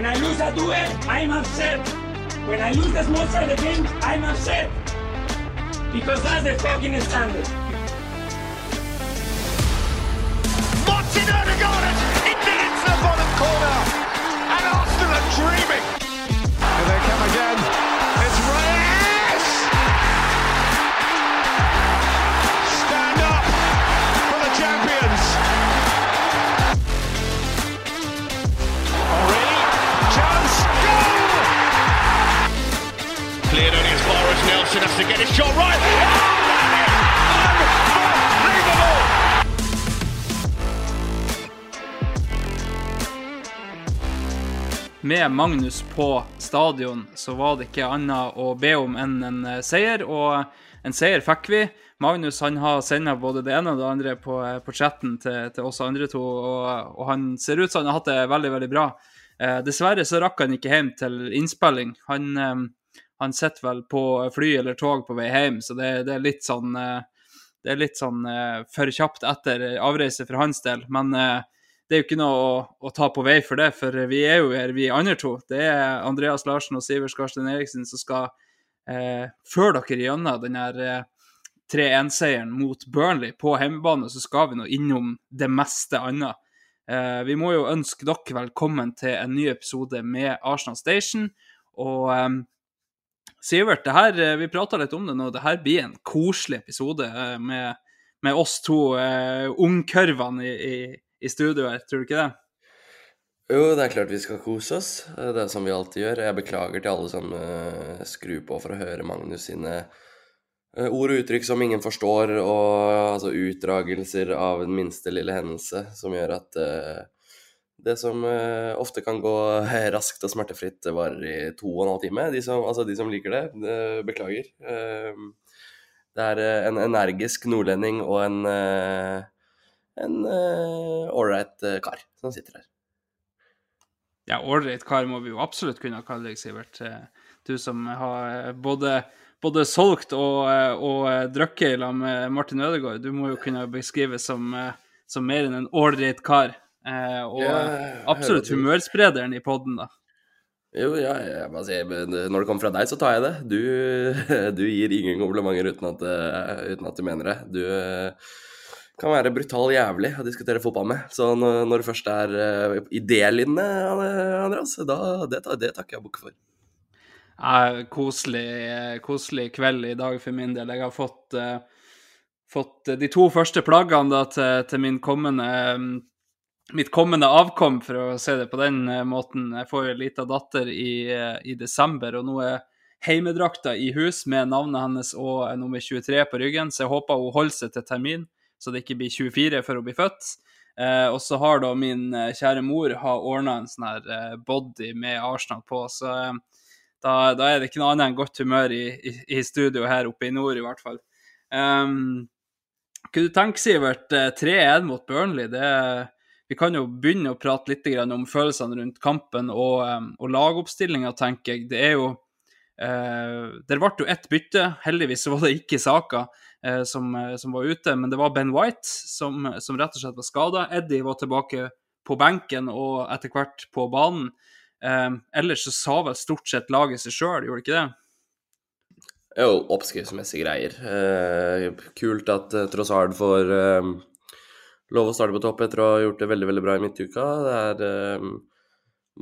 When I lose a duel, I'm upset. When I lose the small side game, I'm upset. Because that's the fucking standard. Martin Odegaard into into the bottom corner. And Arsenal are dreaming. As Nelson has to get his shot right. Med Magnus på stadion så var det ikke annet å be om enn en eh, seier, og en seier fikk vi. Magnus han har sendt både det ene og det andre på, eh, på chatten til, til oss andre to, og, og han ser ut som han har hatt det veldig, veldig bra. Eh, dessverre så rakk han ikke hjem til innspilling. Han, eh, han sitter vel på fly eller tog på vei hjem, så det, det er litt sånn eh, det er litt sånn eh, for kjapt etter avreise for hans del. Men eh, det er jo ikke noe å, å ta på vei for det, for vi er jo her, vi andre to. Det er Andreas Larsen og Sivert Skarstein Eriksen som skal eh, føre dere gjennom den her eh, 3-1-seieren mot Burnley på hjemmebane, så skal vi nå innom det meste annet. Eh, vi må jo ønske dere velkommen til en ny episode med Arsenal Station. Og Sivert, det her, eh, vi prata litt om det nå. Det her blir en koselig episode eh, med, med oss to uh, ungkurvene i, i, i studio tror du ikke det? Jo, det er klart vi skal kose oss. Det er som vi alltid gjør. Jeg beklager til alle som uh, skrur på for å høre Magnus sine uh, ord og uttrykk som ingen forstår, og altså utdragelser av den minste lille hendelse som gjør at uh, det som uh, ofte kan gå raskt og smertefritt, varer i to og en halv time. De som, altså de som liker det, uh, beklager. Uh, det er en energisk nordlending og en en ålreit kar som sitter her. Ja, ålreit kar må vi jo absolutt kunne kalle deg, Sivert. Eh, Du som har eh, både, både solgt og, eh, og drukket i lag med Martin Ødegaard. Du må jo kunne beskrives som, eh, som mer enn en ålreit kar. Eh, Og absolutt humørsprederen i poden, da. Jo, ja, jeg bare sier, når det kommer fra deg, så tar jeg det. Du, du gir ingen komplimenter uten at, eh, uten at du mener det. Du eh, kan være brutal jævlig å diskutere fotball med. Så når, det først er idélinje, Andreas, da, det, det takker jeg bukk for. Ja, koselig, eh, koselig kveld i dag for min del. Jeg har fått, uh, fått de to første plaggene da, til, til min kommende, eh, mitt kommende avkom, for å se det på den eh, måten. Jeg får jo en liten datter i, eh, i desember, og nå er heimedrakta i hus med navnet hennes og eh, nummer 23 på ryggen, så jeg håper hun holder seg til termin, så det ikke blir 24 før hun blir født. Eh, og så har da min kjære mor har ordna en sånn her body med Arsenal på, så eh, da, da er det ikke noe annet enn godt humør i, i, i studio her oppe i nord, i hvert fall. Um, kunne du tenke, Sivert, eh, 3-1 mot Burnley, det, vi kan jo begynne å prate litt om følelsene rundt kampen og, og lagoppstillinga, tenker jeg. Det er jo eh, Der ble jo ett bytte, heldigvis var det ikke Saka eh, som, eh, som var ute, men det var Ben White som, som rett og slett var skada. Eddie var tilbake på benken og etter hvert på banen. Eh, ellers så sa vel stort sett laget seg sjøl, gjorde det ikke det? Jo, oppskriftsmessige greier. Eh, kult at uh, Trossard får eh, lov å starte på topp etter å ha gjort det veldig veldig bra i midtuka. Det er eh,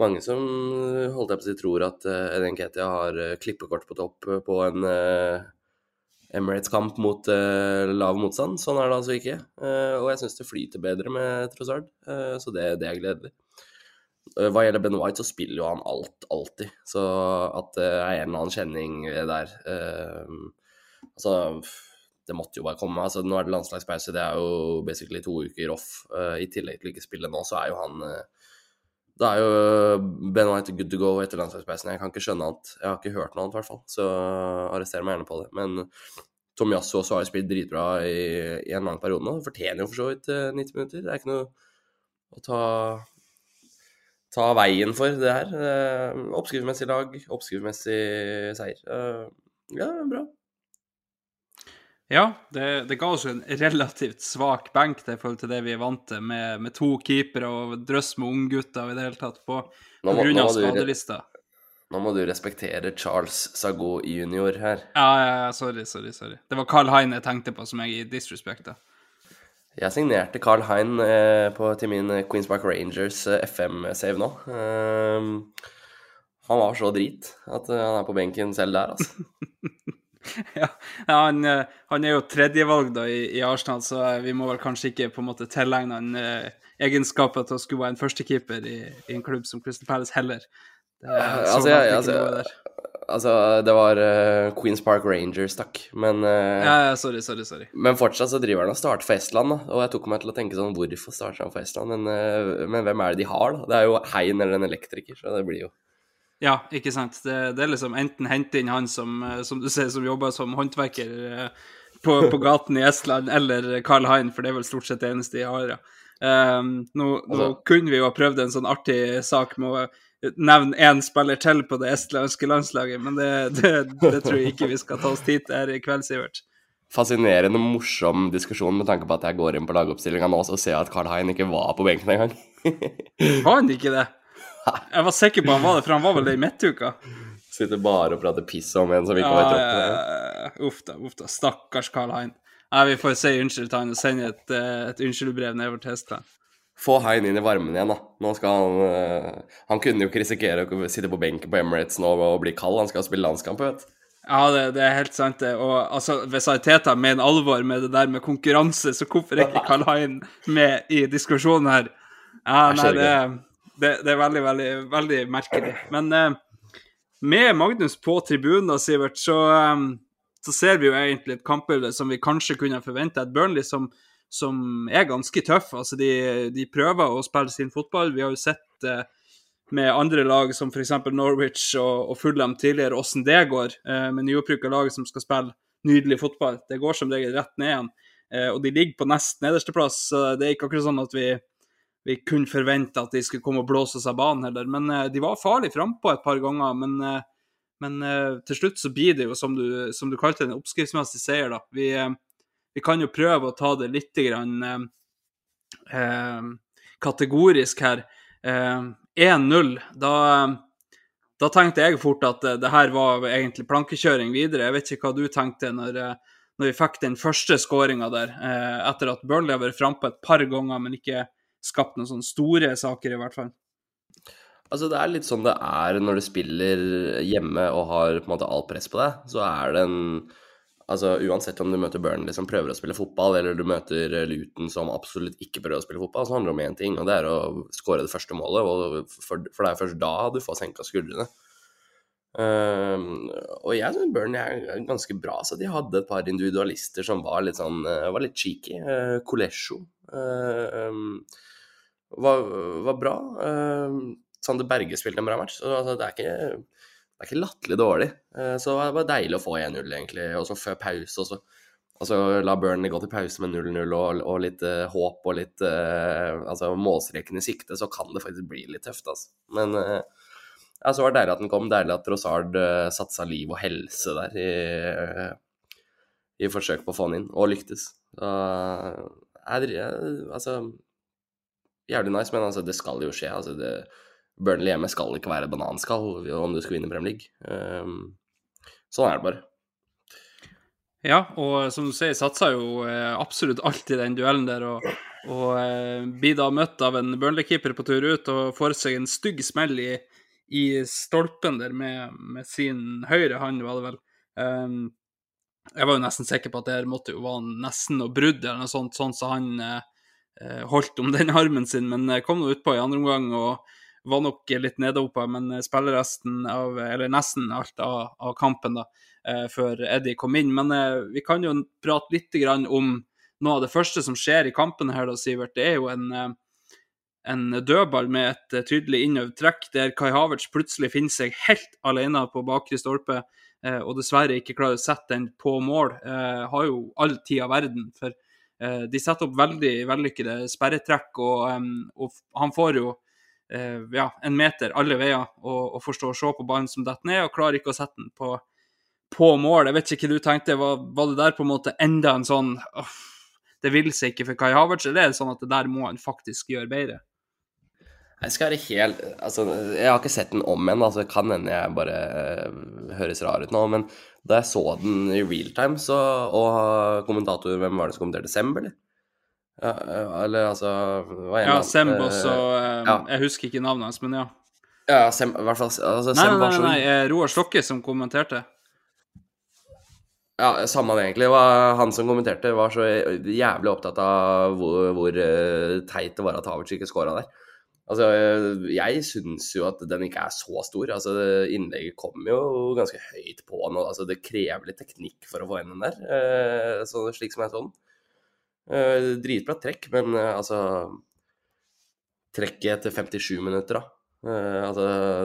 mange som eh, holdt jeg på å si tror at uh, Eden Ketia har uh, klippekort på topp uh, på en eh, Emirates-kamp mot eh, lav motstand. Sånn er det altså ikke. Eh, og jeg syns det flyter bedre med Trossard, eh, så det, det er gledelig. Eh, Hva gjelder Ben White, så spiller jo han alt, alltid. Så at det er en eller annen kjenning der eh, Altså, det måtte jo bare komme. Altså, nå er det landslagspause, det er jo basically to uker off. Uh, I tillegg til ikke spille nå, så er jo han uh, Da er jo Ben White good to go etter landslagspausen. Jeg kan ikke skjønne annet. Jeg har ikke hørt noe annet, i hvert fall. Så arrester meg gjerne på det. Men Tom Yasso også har jo spilt dritbra i, i en lang periode nå. Fortjener jo for så vidt eh, 90 minutter. Det er ikke noe å ta, ta veien for, det her. Oppskriftmessig lag, oppskriftsmessig seier. Eh, ja, bra. Ja, det, det ga oss en relativt svak benk i forhold til det vi er vant til, med, med to keepere og drøss med unggutter i det hele tatt, på, på grunn av skadelista. Nå må du respektere Charles Sago junior her. Ja, ja, ja, sorry, sorry, sorry. Det var Carl Hein jeg tenkte på, som jeg disrespekta. Jeg signerte Carl Hein eh, på, til min eh, Queens Park Rangers eh, FM-save nå. Eh, han var så drit at eh, han er på benken selv der, altså. Ja, han, eh, han er jo tredjevalg da i, i Arsenal, så eh, vi må vel kanskje ikke på en måte tilegne han eh, egenskaper til å skulle være en førstekeeper i, i en klubb som Crystal Palace heller. Det er altså, jeg- altså. Altså, det var uh, Queens Park Rangers, takk. Men, uh, Ja, ja, sorry, sorry, sorry. men fortsatt så driver han og starter for Estland, da. Og jeg tok meg til å tenke sånn, hvorfor starter han for Estland? Men, eh, men hvem er det de har, da? Det er jo Hein eller en elektriker, så det blir jo Ja, ikke sant. Det, det er liksom enten hente inn han som, eh, som du ser, som jobber som håndverker eh, på, på gaten i Estland, eller Carl Hein, for det er vel stort sett det eneste de har, ja. Um, nå, nå Altså- kunne vi jo ha prøvd en sånn artig sak med å nevne én spiller til på det estlandske landslaget, men det, det, det tror jeg ikke vi skal ta oss tid til her i kveld, Sivert. fascinerende morsom diskusjon med tanke på at jeg går inn på lagoppstillinga nå og ser at Carl Hein ikke var på benken engang. Var han ikke det? Jeg var sikker på han var det, for han var vel det i midtuka. Sitter bare og prater piss om en som ikke Ja, var i troppen. Uff da, uff da. Stakkars Karl Hein. Nei, vi får si unnskyld til han og sende et, eh, et unnskyldbrev nedover til Estland. Få Hein inn i varmen igjen, da. Nå skal han eh, Han kunne jo ikke risikere å sitte på benken på Emirates nå og bli kald. Han skal spille landskamp, vet du. Ja, det, det er helt sant, det. Og altså, hvis Arteta mener alvor med det der med konkurranse, så hvorfor er ikke Karl Hein med i diskusjonen her? Ja, nei, det det, det, det er veldig, veldig, veldig merkelig. Men eh, med Magnus på tribunen, Sivert, så, um, så ser vi jo egentlig et kampbilde som vi kanskje kunne forvente. Et Burnley som, som er ganske tøff. Altså, de, de prøver å spille sin fotball. Vi har jo sett eh, med andre lag som f.eks. Norwich og, og Fulham tidligere, åssen det går, eh, med nyopprykka lag som skal spille nydelig fotball. Det går som regel rett ned igjen. Eh, og de ligger på nest nederste plass, så det er ikke akkurat sånn at vi, vi kunne forvente at de skulle komme og blåse oss av banen heller. Men eh, de var farlig frampå et par ganger. Men, eh, men eh, til slutt så blir det jo, som du, som du kalte det, en oppskriftsmessig seier, da. Vi, eh, vi kan jo prøve å ta det litt grann eh, kategorisk her. Eh, 1-0, da, da tenkte jeg fort at det her var egentlig plankekjøring videre. Jeg vet ikke hva du tenkte når, når vi fikk den første skåringa der, eh, etter at Burnley har vært frampå et par ganger, men ikke skapt noen sånne store saker, i hvert fall. Altså, det er litt sånn det er når du spiller hjemme og har på en måte alt press på deg. Så er det en Altså, uansett om du møter Burnley som prøver å spille fotball, eller du møter Luton som absolutt ikke prøver å spille fotball, så handler det om én ting, og det er å skåre det første målet. For, det er først da du får senka skuldrene. Ehm, og jeg syns Burnley er ganske bra. Så de hadde et par individualister som var litt sånn eh, var litt cheeky. Uh, Kolesjo ehm, var, var bra. Uh, Sander Berge spilte en bra match. Så altså, det er ikke, det ikke latterlig dårlig. Eh, så det var deilig å få 1-0, egentlig. Og så før pause. Og så la Burnley gå til pause med 0-0 og, og litt uh, håp og litt uh, altså målstreken i sikte, så kan det faktisk bli litt tøft, altså. Men uh, ja, så var det deilig at den kom. Deilig at Rosard uh, satsa liv og helse der i, uh, i forsøk på å få han inn, og lyktes. Så, er, det- altså Jævlig nice, men altså, det skal jo skje. Altså, det, Burnley hjemme skal ikke være bananskall om du skal vinne Premier League. Um, sånn er det bare. Ja, og som du sier, satsa jo eh, absolutt alt i den duellen der, og, og eh, blir da møtt av en Burnley-keeper på tur ut og får seg en stygg smell i, i stolpen der med, med sin høyre hånd, var det vel. Um, jeg var jo nesten sikker på at det måtte jo være nesten noe brudd eller noe sånt, sånn så han eh, holdt om den armen sin, men eh, kom nå utpå i andre omgang og var nok litt nedopa, men eh, spiller av, eller nesten alt av, av kampen da, eh, før Eddie kom inn. Men eh, vi kan jo prate litt om noe av det første som skjer i kampen her, da, Sivert. Det er jo en, eh, en dødball med et tydelig innøvd trekk, der Kai Havertz plutselig finner seg helt alene på bakre stolpe, og dessverre ikke klarer å sette den på mål, eh, har jo all tid av verden. For eh, de setter opp veldig vellykkede sperretrekk, og, og han får jo eh, ja, en meter alle veier og, og får stå og se på ballen som detter ned, og klarer ikke å sette den på, på mål. Jeg vet ikke hva du tenkte, var, var det der på en måte enda en sånn uff, Det vil seg ikke for Kai Havertz, eller er det sånn at det der må han faktisk gjøre bedre? Jeg skal være helt Altså, jeg har ikke sett den om ennå, altså det kan hende jeg bare eh, høres rar ut nå, men da jeg så den i real time, så Og kommentator, hvem var det som kommenterte? Semb, eller? Ja, eh, eller altså hva er Ja, han? Semb Eh, også. ja. Jeg husker ikke navnet hans, men ja. Ja, Semb, i hvert fall altså, Nei, Semb nei, nei, nei, Roar Stokke som kommenterte. Ja, samme det egentlig. Var han som kommenterte, var så jævlig opptatt av hvor, hvor teit det var at Havertz ikke scora der. Altså, jeg syns jo at den ikke er så stor. Altså, innlegget kommer jo ganske høyt på nå. Altså, det krever litt teknikk for å få inn den der, eh, så, slik som jeg så den. Eh, dritbra trekk, men eh, altså Trekket etter 57 minutter, da. Altså,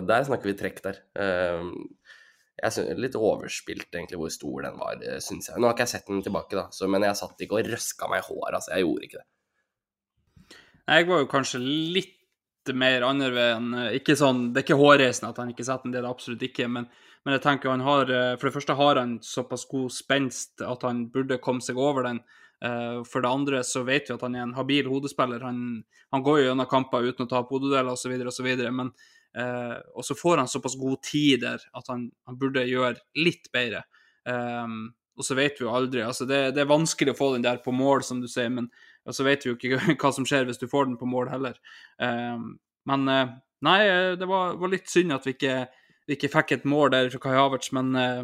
der snakker vi trekk der. Jeg synes, Litt overspilt, egentlig, hvor stor den var, syns jeg. Nå har ikke jeg sett den tilbake, da, så, men jeg satt ikke og røska meg i håret. Altså, jeg gjorde ikke det. Jeg var jo kanskje litt mer andre veien. Ikke sånn, det er ikke hårreisende at han ikke setter den, det er det absolutt ikke. Men, men jeg tenker han har eh, For det første har han såpass god spenst at han burde komme seg over den. Eh, For det andre så vet vi at han er en habil hodespiller. Han, han går jo gjennom kamper uten å ta opp hodedeler osv., osv. Men eh, Og så får han såpass god tid der at han, han burde gjøre litt bedre. Um, og så vet vi jo aldri. altså det, det er vanskelig å få den der på mål, som du sier, men og så vet vi jo ikke hva som skjer hvis du får den på mål heller. Um, men eh, nei, eh, det var, var litt synd at vi ikke, vi ikke fikk et mål der fra Kai Havertz, men eh,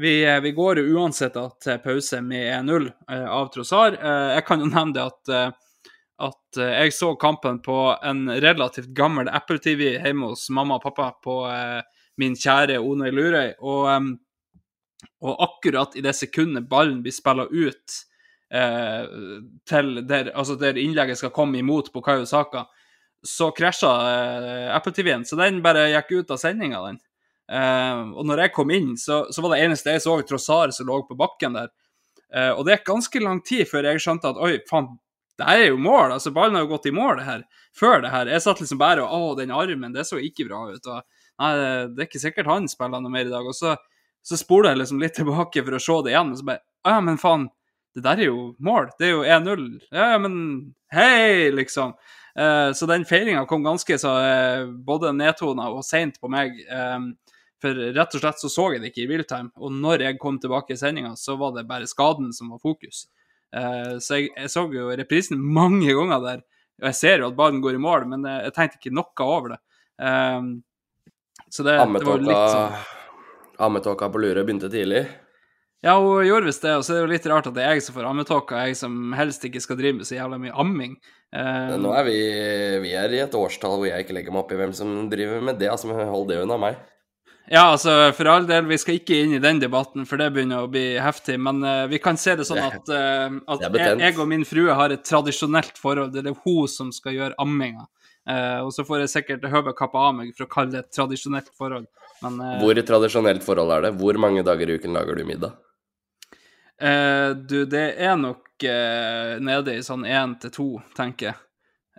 vi, vi går jo uansett til pause med 1-0 eh, av Trossar. Jeg kan jo nevne det at, at jeg så kampen på en relativt gammel Apple TV hjemme hos mamma og pappa på min kjære One Lurøy. Og, em, og akkurat i det sekundet ballen blir spilla ut til der, altså der innlegget skal komme imot Bukayo Saka, så krasja eh, Apple TV-en. Så den bare gikk ut av sendinga, den. Eh, og når jeg kom inn, så, så var det eneste jeg så, Trossar som lå på bakken der. Eh, og det gikk ganske lang tid før jeg skjønte at oi, faen, det her er jo mål. altså Ballen har jo gått i mål det her, før det her. Jeg satt liksom bare og Å, den armen, det så ikke bra ut. og Nei, det er ikke sikkert han spiller noe mer i dag. Og så, så spoler jeg liksom litt tilbake for å se det igjen, og så bare Å ja, men faen, det der er jo mål. Det er jo 1-0. Ja, ja, men hei, liksom. Eh, så den feiringa kom ganske så eh, både nedtona og seint på meg. Eh, for rett og slett så så jeg det ikke i realtime. Og når jeg kom tilbake i sendinga, så var det bare skaden som var fokus. Eh, så jeg, jeg så jo reprisen mange ganger der. Og jeg ser jo at ballen går i mål, men jeg, jeg tenkte ikke noe over det. Eh, så det, det var litt sånn Ammetåka på Lure begynte tidlig. Ja, hun gjorde visst det, og så er det jo litt rart at det er jeg som får ammetåka, jeg som helst ikke skal drive med så jævla mye amming. Eh, Nå er vi, vi er i et årstall hvor jeg ikke legger meg opp i hvem som driver med det. altså Hold det unna meg. Ja, altså, for all del, vi skal ikke inn i den debatten, for det begynner å bli heftig. Men uh, vi kan se det sånn at, uh, at jeg, jeg og min frue har et tradisjonelt forhold. Det er hun som skal gjøre amminga. Uh, og så får jeg sikkert høve kappa av meg for å kalle det et tradisjonelt forhold. Men Hvor tradisjonelt forhold er det? Hvor mange dager i uken lager du middag? Eh, du, det er nok eh, nede i sånn én til to, tenker jeg.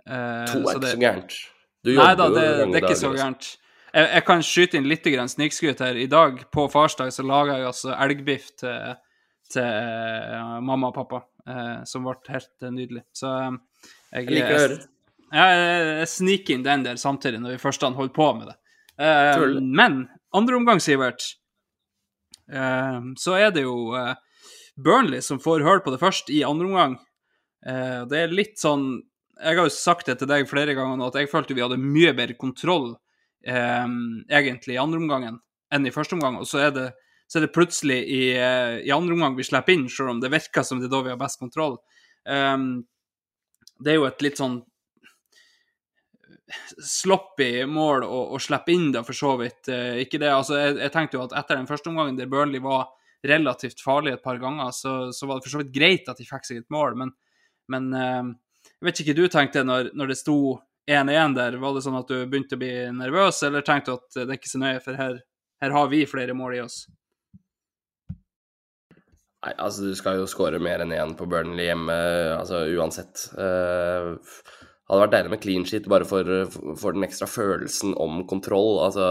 Eh, To er ikke det- så gærent. Du Nei da, det, det er ikke dager så gærent. Jeg, jeg kan skyte inn litt snikskryt her. I dag på farsdag så laga jeg altså elgbiff til, til mamma og pappa, som ble helt nydelig. Så jeg, Jeg liker å høre. Ja, jeg, jeg sniker inn den der samtidig, når vi først holder på med det. Men andre omgang, Sivert, så er det jo Burnley som får hull på det først i andre omgang. Eh, det er litt sånn Jeg har jo sagt det til deg flere ganger nå, at jeg følte vi hadde mye bedre kontroll eh, egentlig i andre omgangen enn i første omgang. Og så er det, så er det plutselig i, eh, i andre omgang vi slipper inn, selv om det virker som det er da vi har best kontroll. Eh, det er jo et litt sånn sloppy mål å, å slippe inn, da, for så vidt. Eh, ikke det, altså, jeg, jeg tenkte jo at etter den første omgangen der Burnley var relativt farlig et par ganger, så, så var det for så vidt greit at de fikk seg et mål, men, men eh, jeg vet ikke hva du tenkte når, når det sto 1-1 der, var det sånn at du begynte å bli nervøs, eller tenkte du at det er ikke så nøye, for her, her har vi flere mål i oss? Nei, altså du skal jo skåre mer enn én på Burnley hjemme, altså uansett. Uh, hadde vært deilig med clean sheet bare for, for, den ekstra følelsen om kontroll. Altså,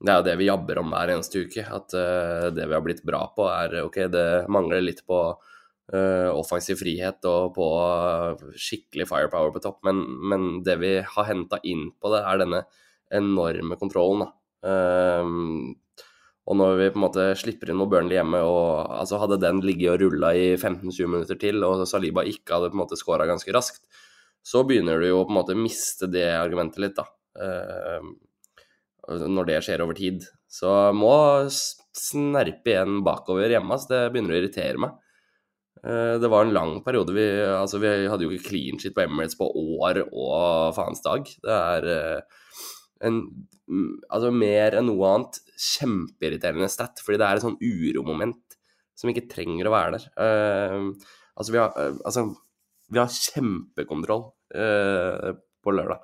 det er jo det vi jabber om hver eneste uke. At uh, det vi har blitt bra på, er OK, det mangler litt på uh, offensiv frihet og på skikkelig firepower på topp, men, men det vi har henta inn på det, er denne enorme kontrollen. da. Uh, og når vi på en måte slipper inn noe Burnley hjemme, og altså hadde den ligget og rulla i 15-20 minutter til, og Saliba ikke hadde på en måte scora ganske raskt, så begynner du jo på en måte miste det argumentet litt, da. Uh, når det skjer over tid. Så må snerpe igjen bakover hjemme. Så det begynner å irritere meg. Uh, det var en lang periode. Vi, altså vi hadde jo ikke clean shit på Emirates på år og faens dag. Det er uh, en Altså mer enn noe annet kjempeirriterende stat, fordi det er et sånn uromoment som ikke trenger å være der. Uh, altså, vi har, altså, vi har kjempekontroll på lørdag.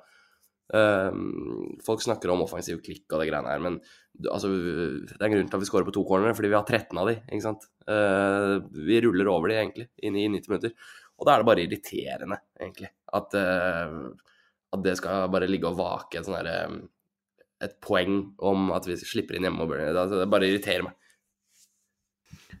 Folk snakker om offensiv klikk og det greiene her, men altså, det er en grunn til at vi skårer på to cornere, fordi vi har 13 av de, ikke sant. vi ruller over de egentlig inn i 90 minutter. Og da er det bare irriterende, egentlig, at, at det skal bare ligge og vake et sånn herre et poeng om at vi slipper inn hjemme og Burnley. Det, det bare irriterer meg.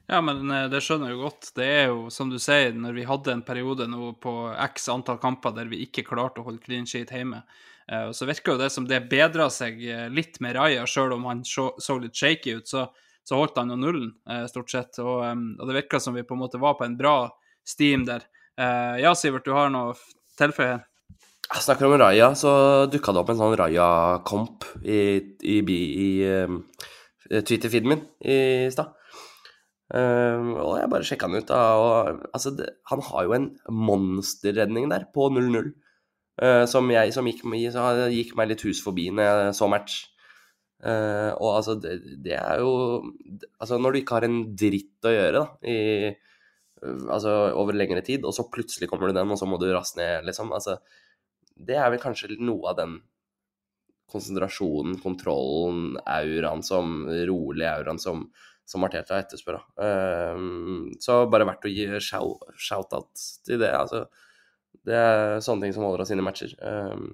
Ja, men eh, det skjønner jeg jo godt. Det er jo, som du sier, når vi hadde en periode nå på x antall kamper der vi ikke klarte å holde clean sheet hjemme, eh, så virker jo det som det bedra seg eh, litt med Raja, sjøl om han så, litt shaky ut. Så, så holdt han jo nullen, stort sett. Og, og, det virka som vi på en måte var på en bra steam der. Ja, Sivert, du har noe tilføye? Jeg snakker om Raja, så dukka det opp en sånn Raja-komp i, i, i, i Twitter-feeden min i stad. Uh, og jeg bare sjekka han ut. Da, og, altså, det, han har jo en monsterredning der på 0-0. Uh, som, jeg, som gikk, gikk, meg litt hus forbi når jeg så match. Uh, og altså, det, det, er jo Altså, når du ikke har en dritt å gjøre, da, i, altså, over lengre tid, og så plutselig kommer du den, og så må du raste ned, liksom. Altså, det er vel kanskje noe av den konsentrasjonen, kontrollen, auraen som rolig auraen som, som Arteta etterspør. Uh, så bare verdt å gi shout-out til det. altså det er sånne ting som holder oss inn i matcher. Um,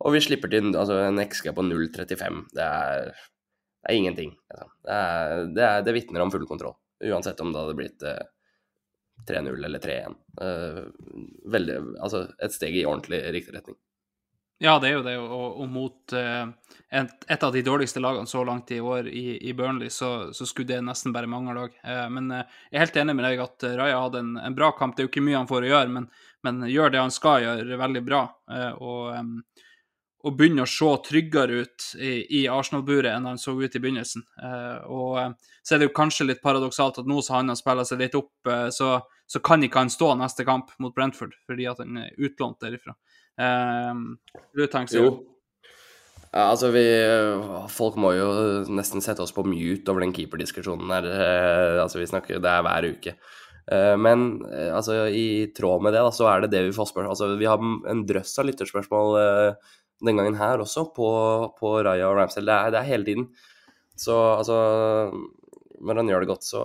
og vi slipper til altså, en XG på 0,35. Det, det, er ingenting. Altså. Det, er, det, er, det vitner om full kontroll. Uansett om det hadde blitt uh, 3-0 eller 3-1. Uh, veldig Altså et steg i ordentlig riktig retning. Ja, det er jo det. Og, og mot uh, et, et, av de dårligste lagene så langt i år i, i Burnley, så, så, skulle det nesten bare mangle lag. Uh, men jeg er helt enig med deg at Raja hadde en, en, bra kamp. Det er jo ikke mye han får å gjøre, men, men gjør det han skal gjøre, veldig bra. og um, og begynner å se tryggere ut i, i Arsenal-buret enn han så ut i begynnelsen. Uh, og så er det jo kanskje litt paradoksalt at nå som han har spilla seg litt opp, så, så, kan ikke han stå neste kamp mot Brentford fordi at han er utlånt derifra. du tenker Jo. Ja, altså, vi Folk må jo nesten sette oss på mute over den keeperdiskusjonen her. altså, vi snakker Det er hver uke. Men altså, i tråd med det, da, så er det det vi får spørsmål Altså, vi har en drøss av lytterspørsmål den gangen her også, på, på Raja og Ramsdale. Det er, det er hele tiden. Så altså Når han gjør det godt, så,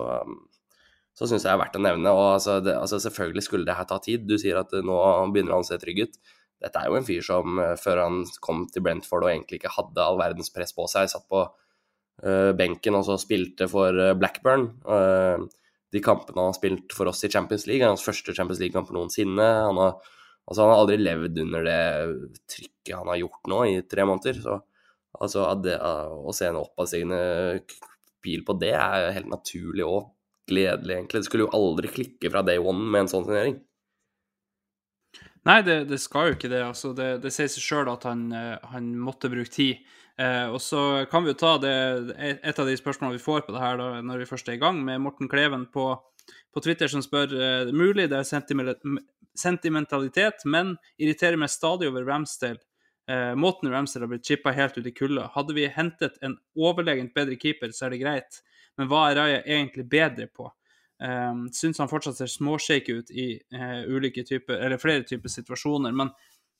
så syns jeg er verdt å nevne. Og altså, det, altså, selvfølgelig skulle det her ta tid. Du sier at nå begynner han å se trygg ut. Dette er jo en fyr som før han kom til Brentford og egentlig ikke hadde all verdens press på seg, satt på uh, benken og så spilte for Blackburn. Uh, de kampene han har spilt for oss i Champions League, er hans første Champions League-kamp noensinne. Han har Altså, han har aldri levd under det trykket han har gjort nå i tre måneder. Så altså, det, å se en oppadstigende pil på det er helt naturlig og gledelig, egentlig. Det skulle jo aldri klikke fra day one med en sånn signering. Nei, det, det, skal jo ikke det. Altså, det, det sier seg sjøl at han, eh, han, måtte bruke tid. Eh, og så kan vi jo ta det, et av de spørsmålene vi får på det her da, når vi først er i gang, med Morten Kleven på, på Twitter som spør eh, mulig det er sentimentalitet, men irriterer meg stadig over Ramsdale. Eh, måten Ramsdale har blitt chippa helt ut i kulda. Hadde vi hentet en overlegent bedre keeper, så er det greit, men hva er Raja egentlig bedre på? Eh, Syns han fortsatt ser småshake ut i eh, ulike typer, eller flere typer situasjoner. Men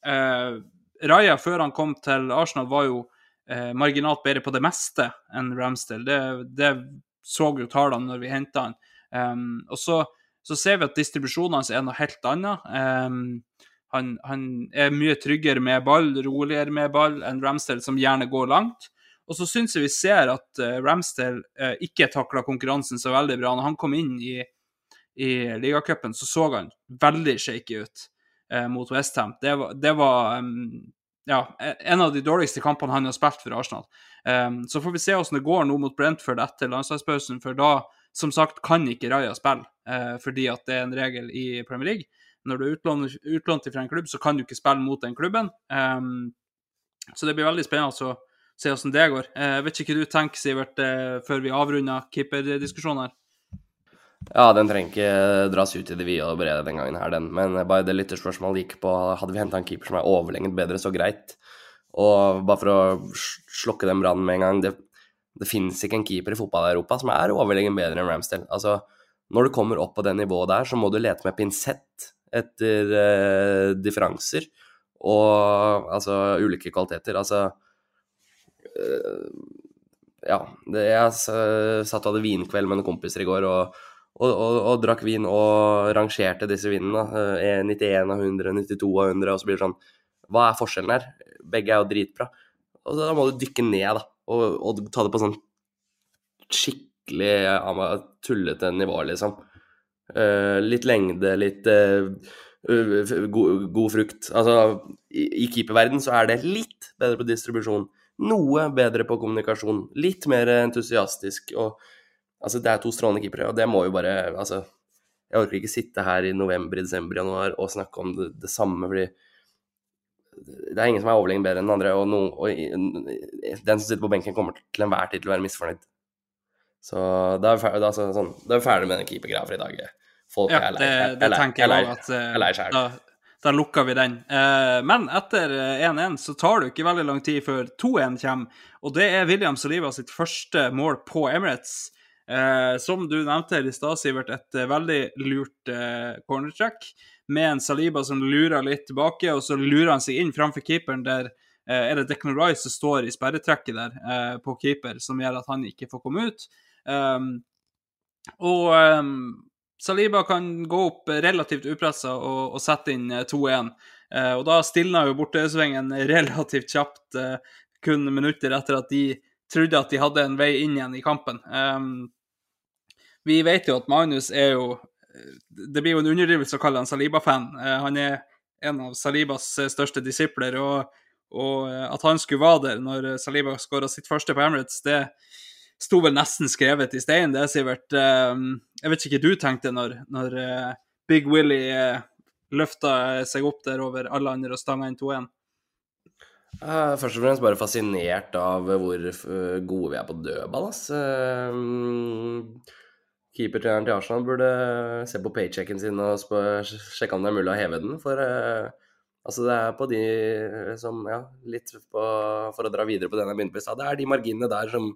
uh, Raja, før han kom til Arsenal, var jo eh, marginalt bedre på det meste enn Ramsdale. Det, det så jo tallene når vi henta han. Um, og så, så, ser vi at distribusjonen hans er noe helt annet. Um, han, han, er mye tryggere med ball, roligere med ball enn Ramsdale, som gjerne går langt. Og så syns jeg vi ser at uh, Ramsdale uh, ikke takla konkurransen så veldig bra. Når han kom inn i, i ligacupen, så så han veldig shaky ut uh, mot Westham. Det var, det var um, ja, en av de dårligste kampene han har spilt for Arsenal. Um, så får vi se hvordan det går nå mot Brentford etter landslagspausen, for da, som sagt, kan ikke Raja spille, fordi at det er en regel i Premier League. Når du er utlånt fra en klubb, så kan du ikke spille mot den klubben. Um, så det blir veldig spennende å se hvordan det går. Jeg uh, vet ikke hva du tenker, Sivert, uh, før vi avrunder keeperdiskusjonen her? Ja, den trenger ikke dras ut i det vide og brede den gangen her, den. Men bare det lytterspørsmålet gikk på hadde vi henta en keeper som er overlenget bedre, så greit. Og bare for å slokke den brannen med en gang, det, det finnes ikke en keeper i fotball-Europa som er overlegen bedre enn Ramsdale. Altså, når du kommer opp på det nivået der, så må du lete med pinsett etter eh, differanser og altså ulike kvaliteter. Altså eh, Ja. Det, jeg satt og hadde vinkveld med noen kompiser i går og, og, og, og drakk vin og rangerte disse vinene. Eh, 91 av 100, 92 av 100, og så blir det sånn Hva er forskjellen her? Begge er jo dritbra. Og da må du dykke ned, da, og, og ta det på sånn skikkelig ja, tullete nivå, liksom. Uh, litt lengde, litt uh, god, god, frukt. Altså, i, i keeperverden så er det litt bedre på distribusjon. Noe bedre på kommunikasjon. Litt mer entusiastisk. og altså, Det er to strålende keepere, og det må jo bare altså, Jeg orker ikke sitte her i november, desember, januar og snakke om det, det samme, fordi det er ingen som er overlegen bedre enn den andre, og, no, og, den som sitter på benken, kommer til enhver tid til å være misfornøyd. Så da er vi ferdig, altså, sånn, da er vi ferdig med den keepergreia for i dag. Folk ja, jeg òg at uh, da, da lukker vi den. Eh, men etter 1-1 eh, så tar det ikke veldig lang tid før 2-1 kommer, og det er William Oliva sitt første mål på Emirates. Uh, som du nevnte i stad, Sivert, et veldig lurt cornertrack med en Saliba som lurer litt tilbake, og så lurer han seg inn framfor keeperen der er det Declan Rice som står i sperretrekket der på keeper, som gjør at han ikke får komme ut. Um, og um, Saliba kan gå opp relativt upressa og, og sette inn 2-1. Eh, eh, og da stilna jo bortesvingen relativt kjapt, eh, kun minutter etter at de trodde at de hadde en vei inn igjen i kampen. Um, vi vet jo at Magnus er jo Det blir jo en underdrivelse å kalle han Saliba-fan. Uh, han er en av Salibas største disipler, og, og at han skulle være der når Saliba skåra sitt første på Emirates, det, sto vel nesten skrevet i stein, det, Sivert. Jeg vet ikke hva du tenkte når, når eh, Big Willy eh, løfta seg opp der over alle andre og stanga inn 2-1? Først og fremst bare fascinert av hvor eh, gode vi er på dødball. ass. Ehm, keepertreneren til Arsenal burde se på paychecken sin og sjekke om det er mulig å heve den. For altså det er på de som Ja, litt på, for å dra videre på den jeg begynte på i stad. Det er de marginene der som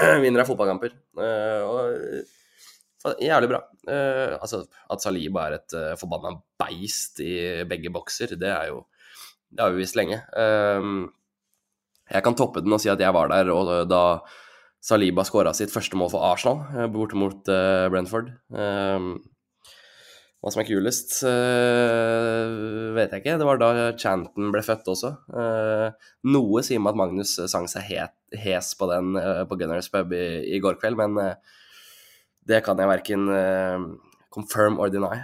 vinner av fotballkamper. Uh, og jævlig bra. Uh, altså, at Saliba er et uh, forbanna beist i begge bokser, det er jo Det har vi visst lenge. Uh, jeg kan toppe den og si at jeg var der og da Saliba skåra sitt første mål for Arsenal borte mot Brentford. hva som er kulest, vet jeg ikke. Det var da Chanton ble født også. noe sier meg at Magnus sang seg het hes på den på Gunners pub i, i, går kveld, men det kan jeg verken confirm or deny.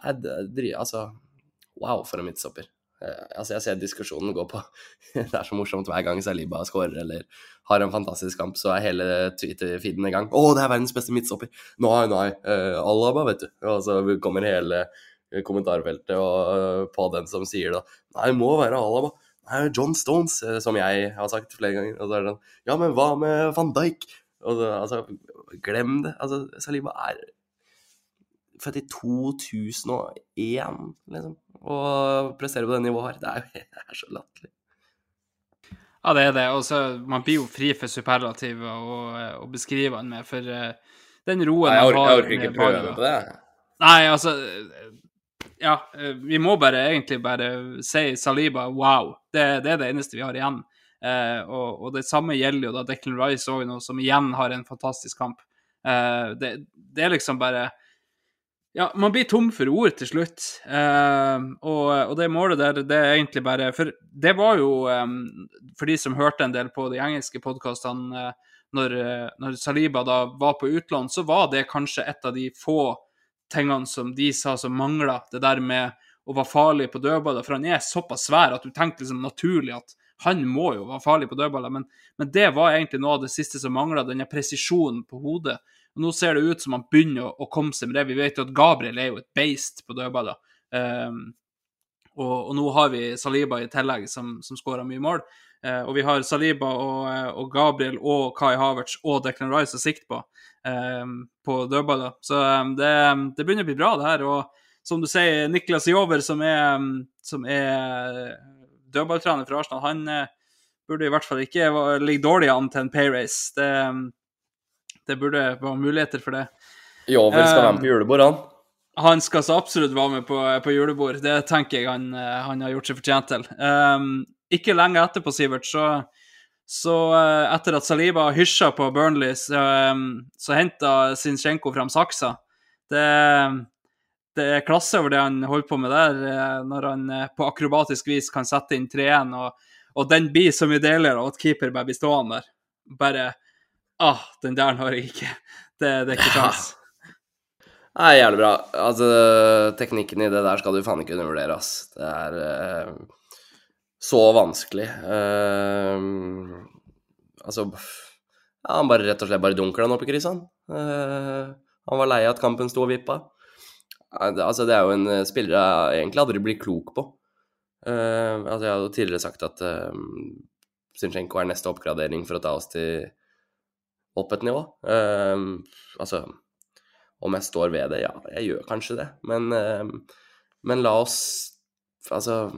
Jeg, altså Wow, for en midtstopper. Altså, jeg ser diskusjonen gå på Det er så morsomt hver gang Saliba scorer eller har en fantastisk kamp, så er hele Twitter-feeden i gang. 'Å, det er verdens beste midtstopper!' Nei, nei. Uh, Alaba, vet du. Og så kommer hele kommentarfeltet og, på den som sier det. Nei, det må være Alaba. John Stones, uh, som jeg har sagt flere ganger. Og så er det sånn Ja, men hva med van Dijk? Og så, altså, glem det. Altså, Saliba er født i 2001, liksom. Og prestere på det nivået her. Det er jo det er så latterlig. Ja, det er det. Og så Man blir jo fri for superlativer å, og beskrive han med, for uh, den roen Nei, jeg orker, jeg orker ikke prøve på det. Nei, altså ja, eh, vi må bare egentlig bare si Saliba wow. Det, det er det eneste vi har igjen. Eh, og, og, det samme gjelder jo da Declan Rice òg nå, som igjen har en fantastisk kamp. Eh, det, det, er liksom bare Ja, man blir tom for ord til slutt. Eh, og, og, det målet der, det er egentlig bare For det var jo eh, For de som hørte en del på de engelske podkastene eh, når, når, Saliba da var på utlån, så var det kanskje et av de få tingene som de sa som mangla. Det der med å være farlig på dødballer. For han er såpass svær at du tenkte liksom naturlig at han må jo være farlig på dødballer. Men, men det var egentlig noe av det siste som mangla, denne presisjonen på hodet. Og Nå ser det ut som han begynner å, komme seg med det. Vi vet jo at Gabriel er jo et beist på dødballer. Um, og, og, nå har vi Saliba i tillegg, som, som skårer mye mål. Uh, og vi har Saliba og, og, Gabriel og Kai Havertz og Declan Rice å sikte på um, på dødballer. Så um, det, det, begynner å bli bra, det her. Og som du sier, Niklas Jover, som er, som er dødballtrener for Arsenal, han uh, burde i hvert fall ikke ligge dårlig an til en payrace. Det, det burde være muligheter for det. Jover skal være med på julebord, han. Han skal så absolutt være med på, på julebord. Det tenker jeg han, han, har gjort seg fortjent til. Um, ikke lenge etterpå, Sivert, så, så uh, etter at Saliba hysja på Burnley, så, um, så henta Sinchenko fram saksa. Det, det, er klasse over det han holder på med der, når han på akrobatisk vis kan sette inn 3-1, og, og, den blir så mye deler og at keeper bare blir stående der. Bare Ah, den der har jeg ikke. Det, det er ikke sjans. Nei, jævlig bra. Altså, teknikken i det der skal du faen ikke undervurdere, ass. Det er uh, så vanskelig. Uh, altså ja, Han bare rett og slett bare dunker den opp i kryssene. Uh, han var lei av at kampen sto og vippa. Altså, det er jo en spiller jeg egentlig aldri blir klok på. altså, jeg hadde tidligere sagt at Zinchenko er neste oppgradering for å ta oss til opp et nivå. Um, altså Om jeg står ved det? Ja, jeg gjør kanskje det. Men, um, men la oss Altså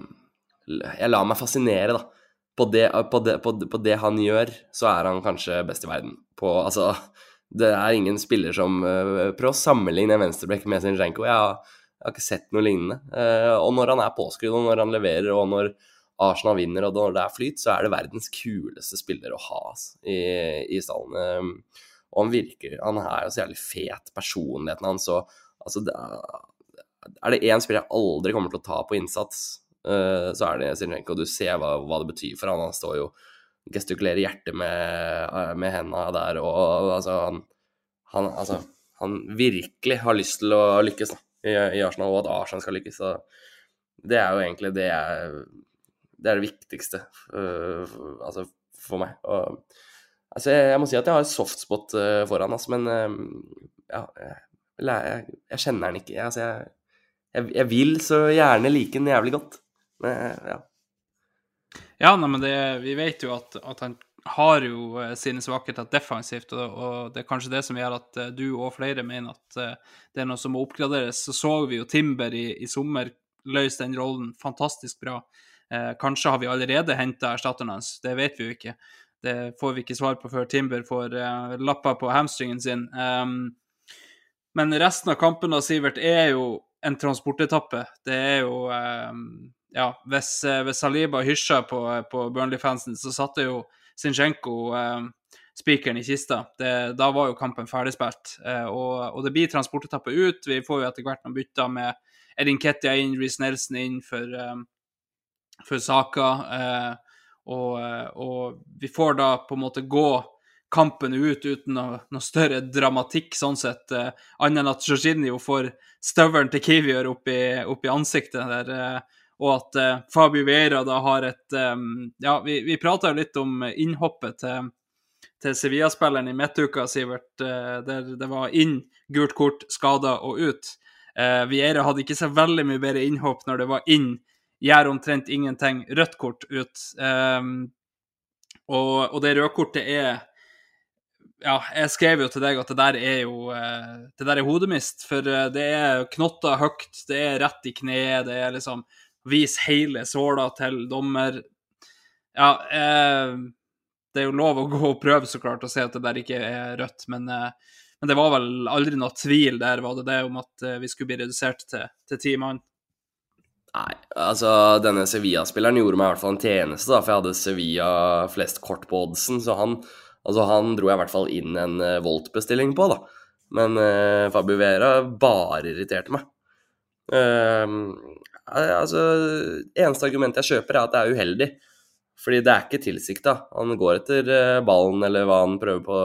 Jeg lar meg fascinere, da. På det, på, det, på, på det, han gjør, så er han kanskje best i verden. På, altså, det er ingen spiller som uh, Prøv å sammenligne en venstreback med Zinchenko. Jeg jeg har ikke sett noe lignende. Uh, og når han er påskrudd, og når han leverer, og når Arsenal vinner, og når det er flyt, så er det verdens kuleste spiller å ha altså, i, i stallen. Ehm, og han virker Han er jo så jævlig fet, personligheten hans. Og altså, er, det én spiller jeg aldri kommer til å ta på innsats, uh, så er det Zinchenko. Du ser hva, hva, det betyr for han. Han står jo gestikulerer hjertet med, uh, med henda der, og altså, han, han, altså, han virkelig har lyst til å lykkes da, i, i Arsenal, og at Arsenal skal lykkes. Så det er jo egentlig det jeg det er det viktigste uh, altså for meg. Og, altså, jeg, jeg, må si at jeg har et softspot uh, foran, altså, men uh, ja, jeg, jeg, jeg, kjenner den ikke. Altså, jeg, vil så gjerne like den jævlig godt. Men, ja. Ja, nei, men det, vi vet jo at, at han har jo sine svakheter defensivt, og, og, det er kanskje det som gjør at du og flere mener at det er noe som må oppgraderes. Så så vi jo Timber i, i sommer løse den rollen fantastisk bra. Eh, kanskje har vi allerede henta erstatteren hans, det vet vi jo ikke. Det får vi ikke svar på før Timber får eh, lappa på hamstringen sin. Um, men resten av kampen da, Sivert, er jo en transportetappe. Det er jo um, Ja, hvis, eh, hvis Saliba hysja på, på Burnley-fansen, så satte jo Zinchenko um, spikeren i kista. Det, da var jo kampen ferdigspilt. Uh, og, og, det blir transportetappe ut. Vi får jo etter hvert noen bytter med Edin Kettia inn, Reece Nelson inn for um, for saker. Eh, og, eh, og, vi får da på en måte gå kampen ut uten noe, noe større dramatikk, sånn sett. Eh, Annet enn at Jorginho får støvelen til Kivior opp opp i ansiktet der. Og at Fabio Vieira da har et Ja, vi, vi prata litt om innhoppet til, til Sevilla-spilleren i midtuka, Sivert, der det var inn, gult kort, skada og ut. Eh, Vieira hadde ikke så veldig mye bedre innhopp når det var inn gjør omtrent ingenting. Rødt kort ut. Um, og, og, det røde kortet er Ja, jeg skrev jo til deg at det der er jo uh, Det der er hodemist. For uh, det er knotter høyt, det er rett i kneet, det er liksom Vis hele såla til dommer. Ja, uh, det er jo lov å gå og prøve, så klart, og se at det der ikke er rødt, men men det var vel aldri noe tvil der, var det det, om at vi skulle bli redusert til ti mann. Nei, altså denne Sevilla-spilleren gjorde meg i hvert fall en tjeneste, da, for jeg hadde Sevilla flest kort på oddsen, så han, altså, han dro jeg i hvert fall inn en uh, Volt-bestilling på, da. Men uh, Fabio Vera bare irriterte meg. Uh, altså, eneste argument jeg kjøper, er at det er uheldig. Fordi det er ikke tilsikta. Han går etter uh, ballen eller hva han prøver på.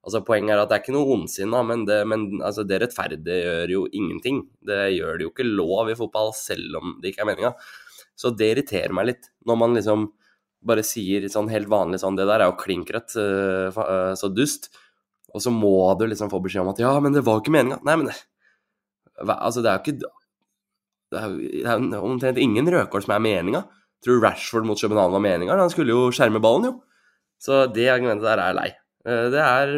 Altså, Poenget er at det er ikke noe ondsinna, men, det, men altså, det rettferdiggjør jo ingenting. Det gjør det jo ikke lov i fotball, selv om det ikke er meninga. Så det irriterer meg litt, når man liksom bare sier sånn helt vanlig sånn Det der er jo klinkrødt, uh, så dust. Og så må du liksom få beskjed om at ja, men det var jo ikke meninga. Nei, men det, altså, det er jo ikke Det er jo omtrent ingen rødkål som er meninga. Tror Rashford mot København var meninga? Han skulle jo skjerme ballen, jo. Så det argumentet der er lei. Det er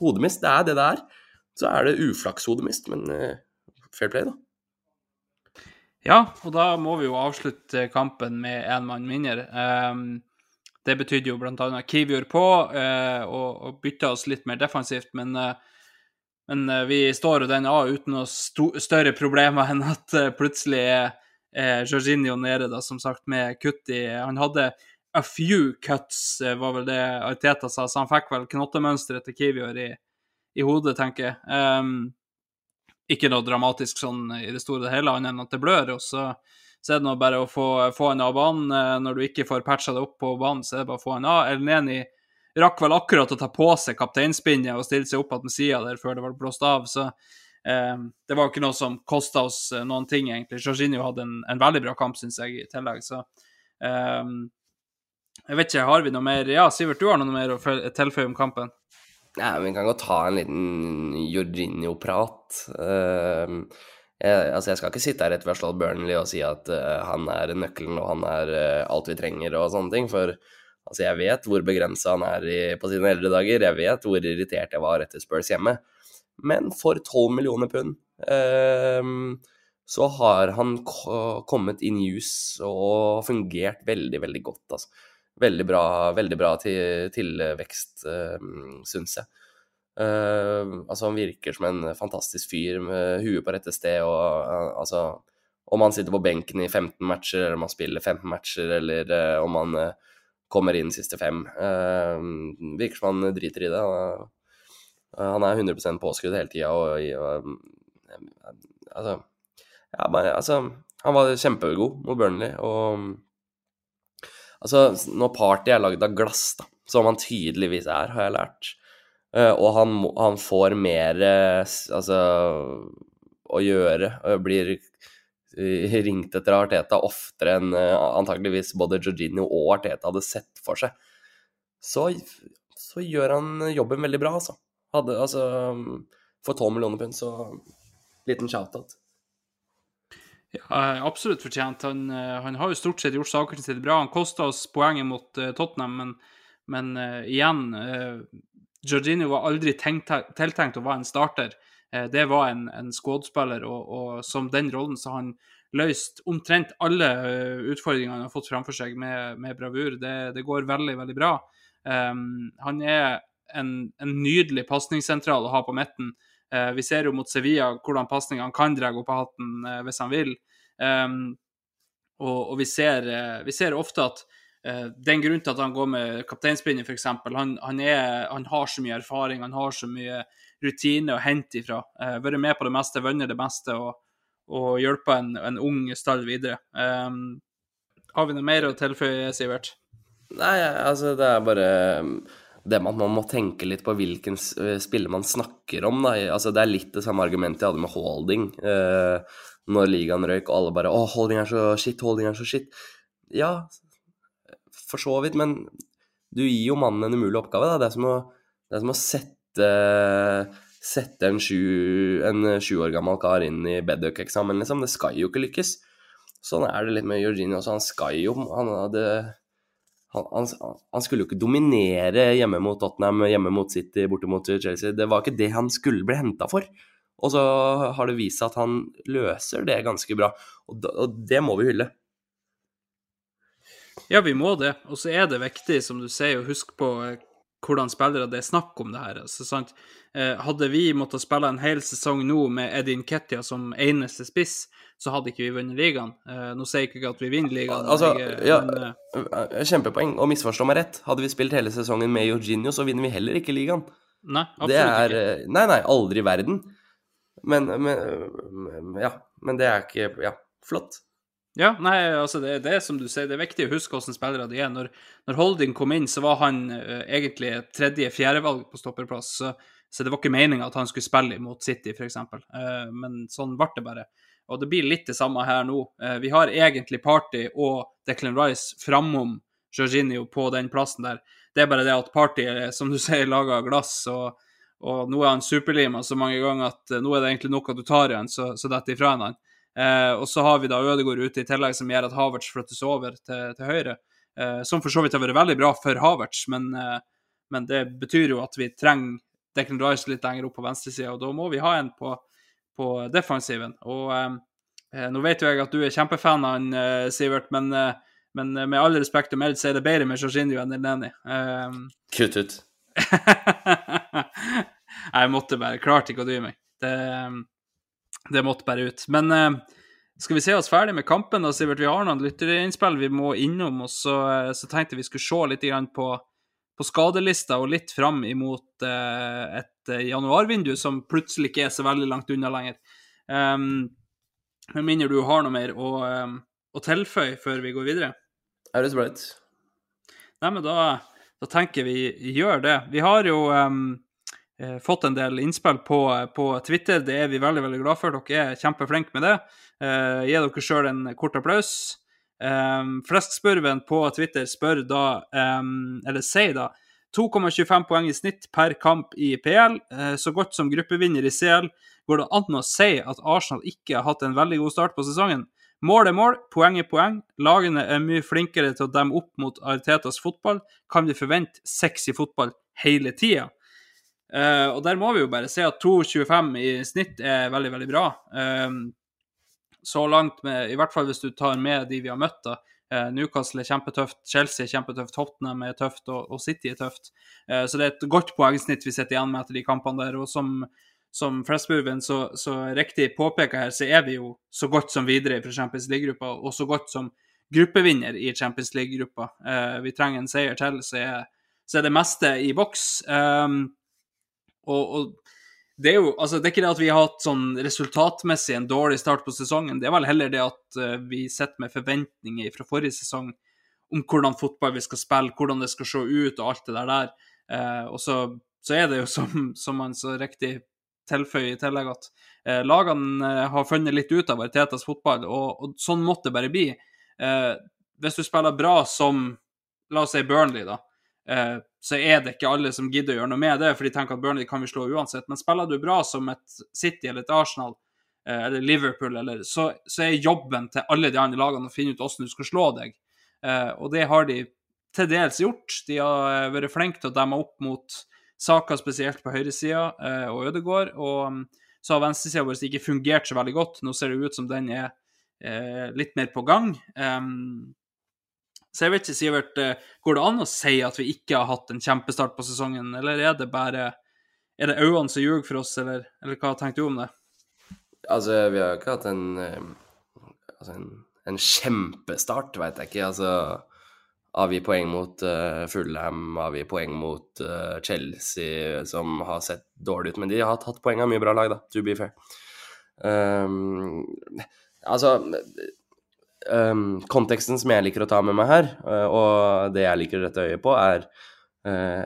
hodemist, det er det det er. Så er det uflaks-hodemist, men fair play, da. Ja, og da må vi jo avslutte kampen med én mann mindre. Um, det betydde jo bl.a. Kivior på uh, og, bytta oss litt mer defensivt, men, men vi står jo den av uten noe større problemer enn at plutselig er Jorginho nede, da, som sagt, med kutt i Han hadde a few cuts, var vel det Arteta sa, så han fikk vel knottemønsteret til Kivior i, i, hodet, tenker jeg. Um, ikke noe dramatisk sånn i det store og hele, annet enn at det blør. og så, så er det nå bare å få, få en av banen. Når du ikke får patcha det opp på banen, så er det bare å få en av. Elneni rakk vel akkurat å ta på seg kapteinspinnet og stille seg opp med sida der før det ble blåst av. Så eh, det var ikke noe som kosta oss noen ting, egentlig. Jorginho hadde en, en veldig bra kamp, syns jeg, i tillegg. Så eh, jeg vet ikke, har vi noe mer Ja, Sivert, du har noe mer å tilføye om kampen? Ja, Vi kan godt ta en liten Jorginho-prat. Uh, altså jeg skal ikke sitte her etter vi har slått Burnley og si at uh, han er nøkkelen og han er uh, alt vi trenger og sånne ting. For altså jeg vet hvor begrensa han er i, på sine eldre dager. Jeg vet hvor irritert jeg var etter Spurs hjemme. Men for 12 millioner pund så har han kommet in use og fungert veldig, veldig godt. altså veldig bra, veldig bra til, tilvekst, uh, syns jeg. Uh, altså, han virker som en fantastisk fyr med huet på rette sted. og uh, altså, Om han sitter på benken i 15 matcher, eller om han spiller 15 matcher, eller uh, om han kommer inn siste fem Virker som han driter i det. han er 100% påskrudd hele tida og, og altså, ja, altså, Han var kjempegod mot Burnley. og Altså, når party er lagd av glass, da, som han tydeligvis er, har jeg lært, uh, og han, han, får mer uh, altså, å gjøre, og blir uh, ringt etter Arteta oftere enn antakeligvis både Georgino og Arteta hadde sett for seg, så, så gjør han jobben veldig bra, altså. Hadde, altså for 12 millioner pund, så liten shout-out. Ja, absolutt fortjent. Han, eh, han, har jo stort sett gjort sakene sine bra. Han kosta oss poenget mot uh, Tottenham, men, men uh, igjen uh, Jorginho var aldri tenkt, tiltenkt å være en starter. det var en, en skuespiller, og, og, som den rollen så har han løst omtrent alle utfordringene han har fått framfor seg med, med bravur. Det, det, går veldig, veldig bra. Um, han er en, en nydelig pasningssentral å ha på midten. Eh, vi ser jo mot Sevilla hvordan pasningene kan dra opp av hatten eh, hvis han vil. Og, og vi, ser, eh, vi, ser, ofte at uh, den grunnen til at han går med kapteinspinnet, f.eks. Han, han, han har så mye erfaring, han har så mye rutine å hente ifra. Uh, vært med på det meste, vunnet det meste og, og hjulpet en, en, ung stall videre. Um, har vi noe mer å tilføye, Sivert? Nei, altså det er bare det med at man må tenke litt på hvilken eh, spiller man snakker om. Da. Altså, det er litt det samme argumentet jeg hadde med Holding eh, når ligaen røyk, og alle bare 'Å, Holding er så shit, Holding er så shit'. Ja, for så vidt, men du gir jo mannen en umulig oppgave. Da. Det er som å, er som å sette, sette en, sju, år gammel kar inn i Bedduck-eksamen, liksom. Det skal jo ikke lykkes. Sånn er det litt med Eugenie også. Han skal jo Han hadde han, han, han, skulle jo ikke dominere hjemme mot Tottenham, hjemme mot City, borte mot Chelsea. Det var ikke det han skulle bli henta for. Og så har det vist seg at han løser det ganske bra, og, og det må vi hylle. Ja, vi må det. Og så er det viktig, som du sier, å huske på eh, hvordan spillere det er snakk om det her. Så, sant? Eh, hadde vi måttet spille en hel sesong nå med Edin Kettia som eneste spiss, så hadde ikke vi vunnet ligaen. Eh, nå sier jeg ikke at vi vinner ligaen, Altså, jeg, ja, men eh, kjempepoeng. Og misforstå meg rett, hadde vi spilt hele sesongen med Eugenio, så vinner vi heller ikke ligaen. nei, absolutt Det er ikke. Nei, nei, aldri i verden. Men, men Ja. Men det er ikke Ja, flott. Ja, nei, altså det, det er som du sier, det er viktig å huske hvordan spillere de er. Når, når Holding kom inn, så var han uh, egentlig tredje-fjerdevalg på stopperplass, så, så det var ikke meninga at han skulle spille mot City, f.eks. Uh, men sånn ble det bare. Og det blir litt det samme her nå. Uh, vi har egentlig Party og Declan Rice framom Jorginho på den plassen der. Det er bare det at Party er, som du sier, laga av glass, og, og nå er han superlima så mange ganger at eh, nå er det egentlig nok at du tar i han, så, så detter ifra han. Eh, og så har vi da Ødegaard ute i tillegg, som gjør at Havertz flyttes over til, til høyre. Eh, som for så vidt har vært veldig bra for Havertz, men, eh, men det betyr jo at vi trenger Declan Rice litt lenger opp på venstresida, og da må vi ha en på, på defensiven. Og eh, eh, nå vet jo jeg at du er kjempefan av han, eh, Sivert, men, men med all respekt å melde, så er det bedre med Jorginho enn Elneni. Kutt ut. jeg måtte bare Klarte ikke å dy meg. Det, det måtte bare ut. Men eh, skal vi se oss ferdig med kampen, da, Sivert? Vi har noen lytterinnspill vi må innom. Og så, eh, så tenkte vi skulle se litt grann på, på skadelista og litt fram imot eh, et eh, januarvindu som plutselig ikke er så veldig langt unna lenger. Um, med mindre du har noe mer å, um, å tilføye før vi går videre? Er det så Bright. Nei, men da, da tenker vi gjør det. Vi har jo eh, fått en del innspill på, på Twitter. Det er vi veldig veldig glad for. Dere er kjempeflinke med det. Eh, gi dere sjøl en kort applaus. Um, Flestspurven på Twitter spør da, um, eller sier da, 2,25 poeng i snitt per kamp i PL. Uh, så godt som gruppevinner i CL går det an å si at Arsenal ikke har hatt en veldig god start på sesongen. Mål er mål, poeng er poeng. Lagene er mye flinkere til å demme opp mot Aritetas fotball. Kan vi forvente sexy fotball hele tida? Eh, og der må vi jo bare se at 2,25 i snitt er veldig, veldig bra. Um, så langt, med, i hvert fall hvis du tar med de vi har møtt, da. Uh, Newcastle er kjempetøft, Chelsea er kjempetøft, Tottenham er tøft, og, og City er tøft. Uh, så det er et godt poengsnitt vi sitter igjen med etter de kampene der. Og som, som Flesburven så, så riktig påpeker her, så er vi jo så godt som videre fra Champions League-gruppa, og så godt som gruppevinner i Champions League-gruppa. Vi trenger en seier til, så er, så er det meste i boks. Um, og, og det er jo altså, det er ikke det at vi har hatt sånn resultatmessig en dårlig start på sesongen. Det er vel heller det at uh, vi sitter med forventninger fra forrige sesong om hvordan fotball vi skal spille, hvordan det skal se ut og alt det der der. Uh, og så, så er det jo som, som man så riktig tilføyer i tillegg at uh, lagene uh, har funnet litt ut av Aritetas fotball, og, og sånn måtte det bare bli. Uh, hvis du spiller bra som la oss si Burnley, da, uh, så er det ikke alle som gidder å gjøre noe med det, for de tenker at Burnley kan vi slå uansett. Men spiller du bra som et City eller et Arsenal uh, eller Liverpool, eller, så, så, er jobben til alle de andre lagene å finne ut hvordan du skal slå deg. og det har de til dels gjort. De har vært flinke til å demme opp mot saker spesielt på høyresida eh, og Ødegård. Og um, så har venstresida vår ikke fungert så veldig godt. Nå ser det ut som den er eh, litt mer på gang. Um, så jeg vet ikke, Sivert, eh, går det an å si at vi ikke har hatt en kjempestart på sesongen, eller er det bare Er det øynene som ljuger for oss, eller, eller hva tenker du om det? Altså, vi har jo ikke hatt en eh, Altså, en, en kjempestart, veit jeg ikke. Altså avgi poeng mot uh, Fulham, avgi poeng mot uh, Chelsea, som har sett dårlig ut. Men de har tatt poeng av mye bra lag, da, to be fair. Um, altså um, Konteksten som jeg liker å ta med meg her, uh, og det jeg liker å rette øyet på, er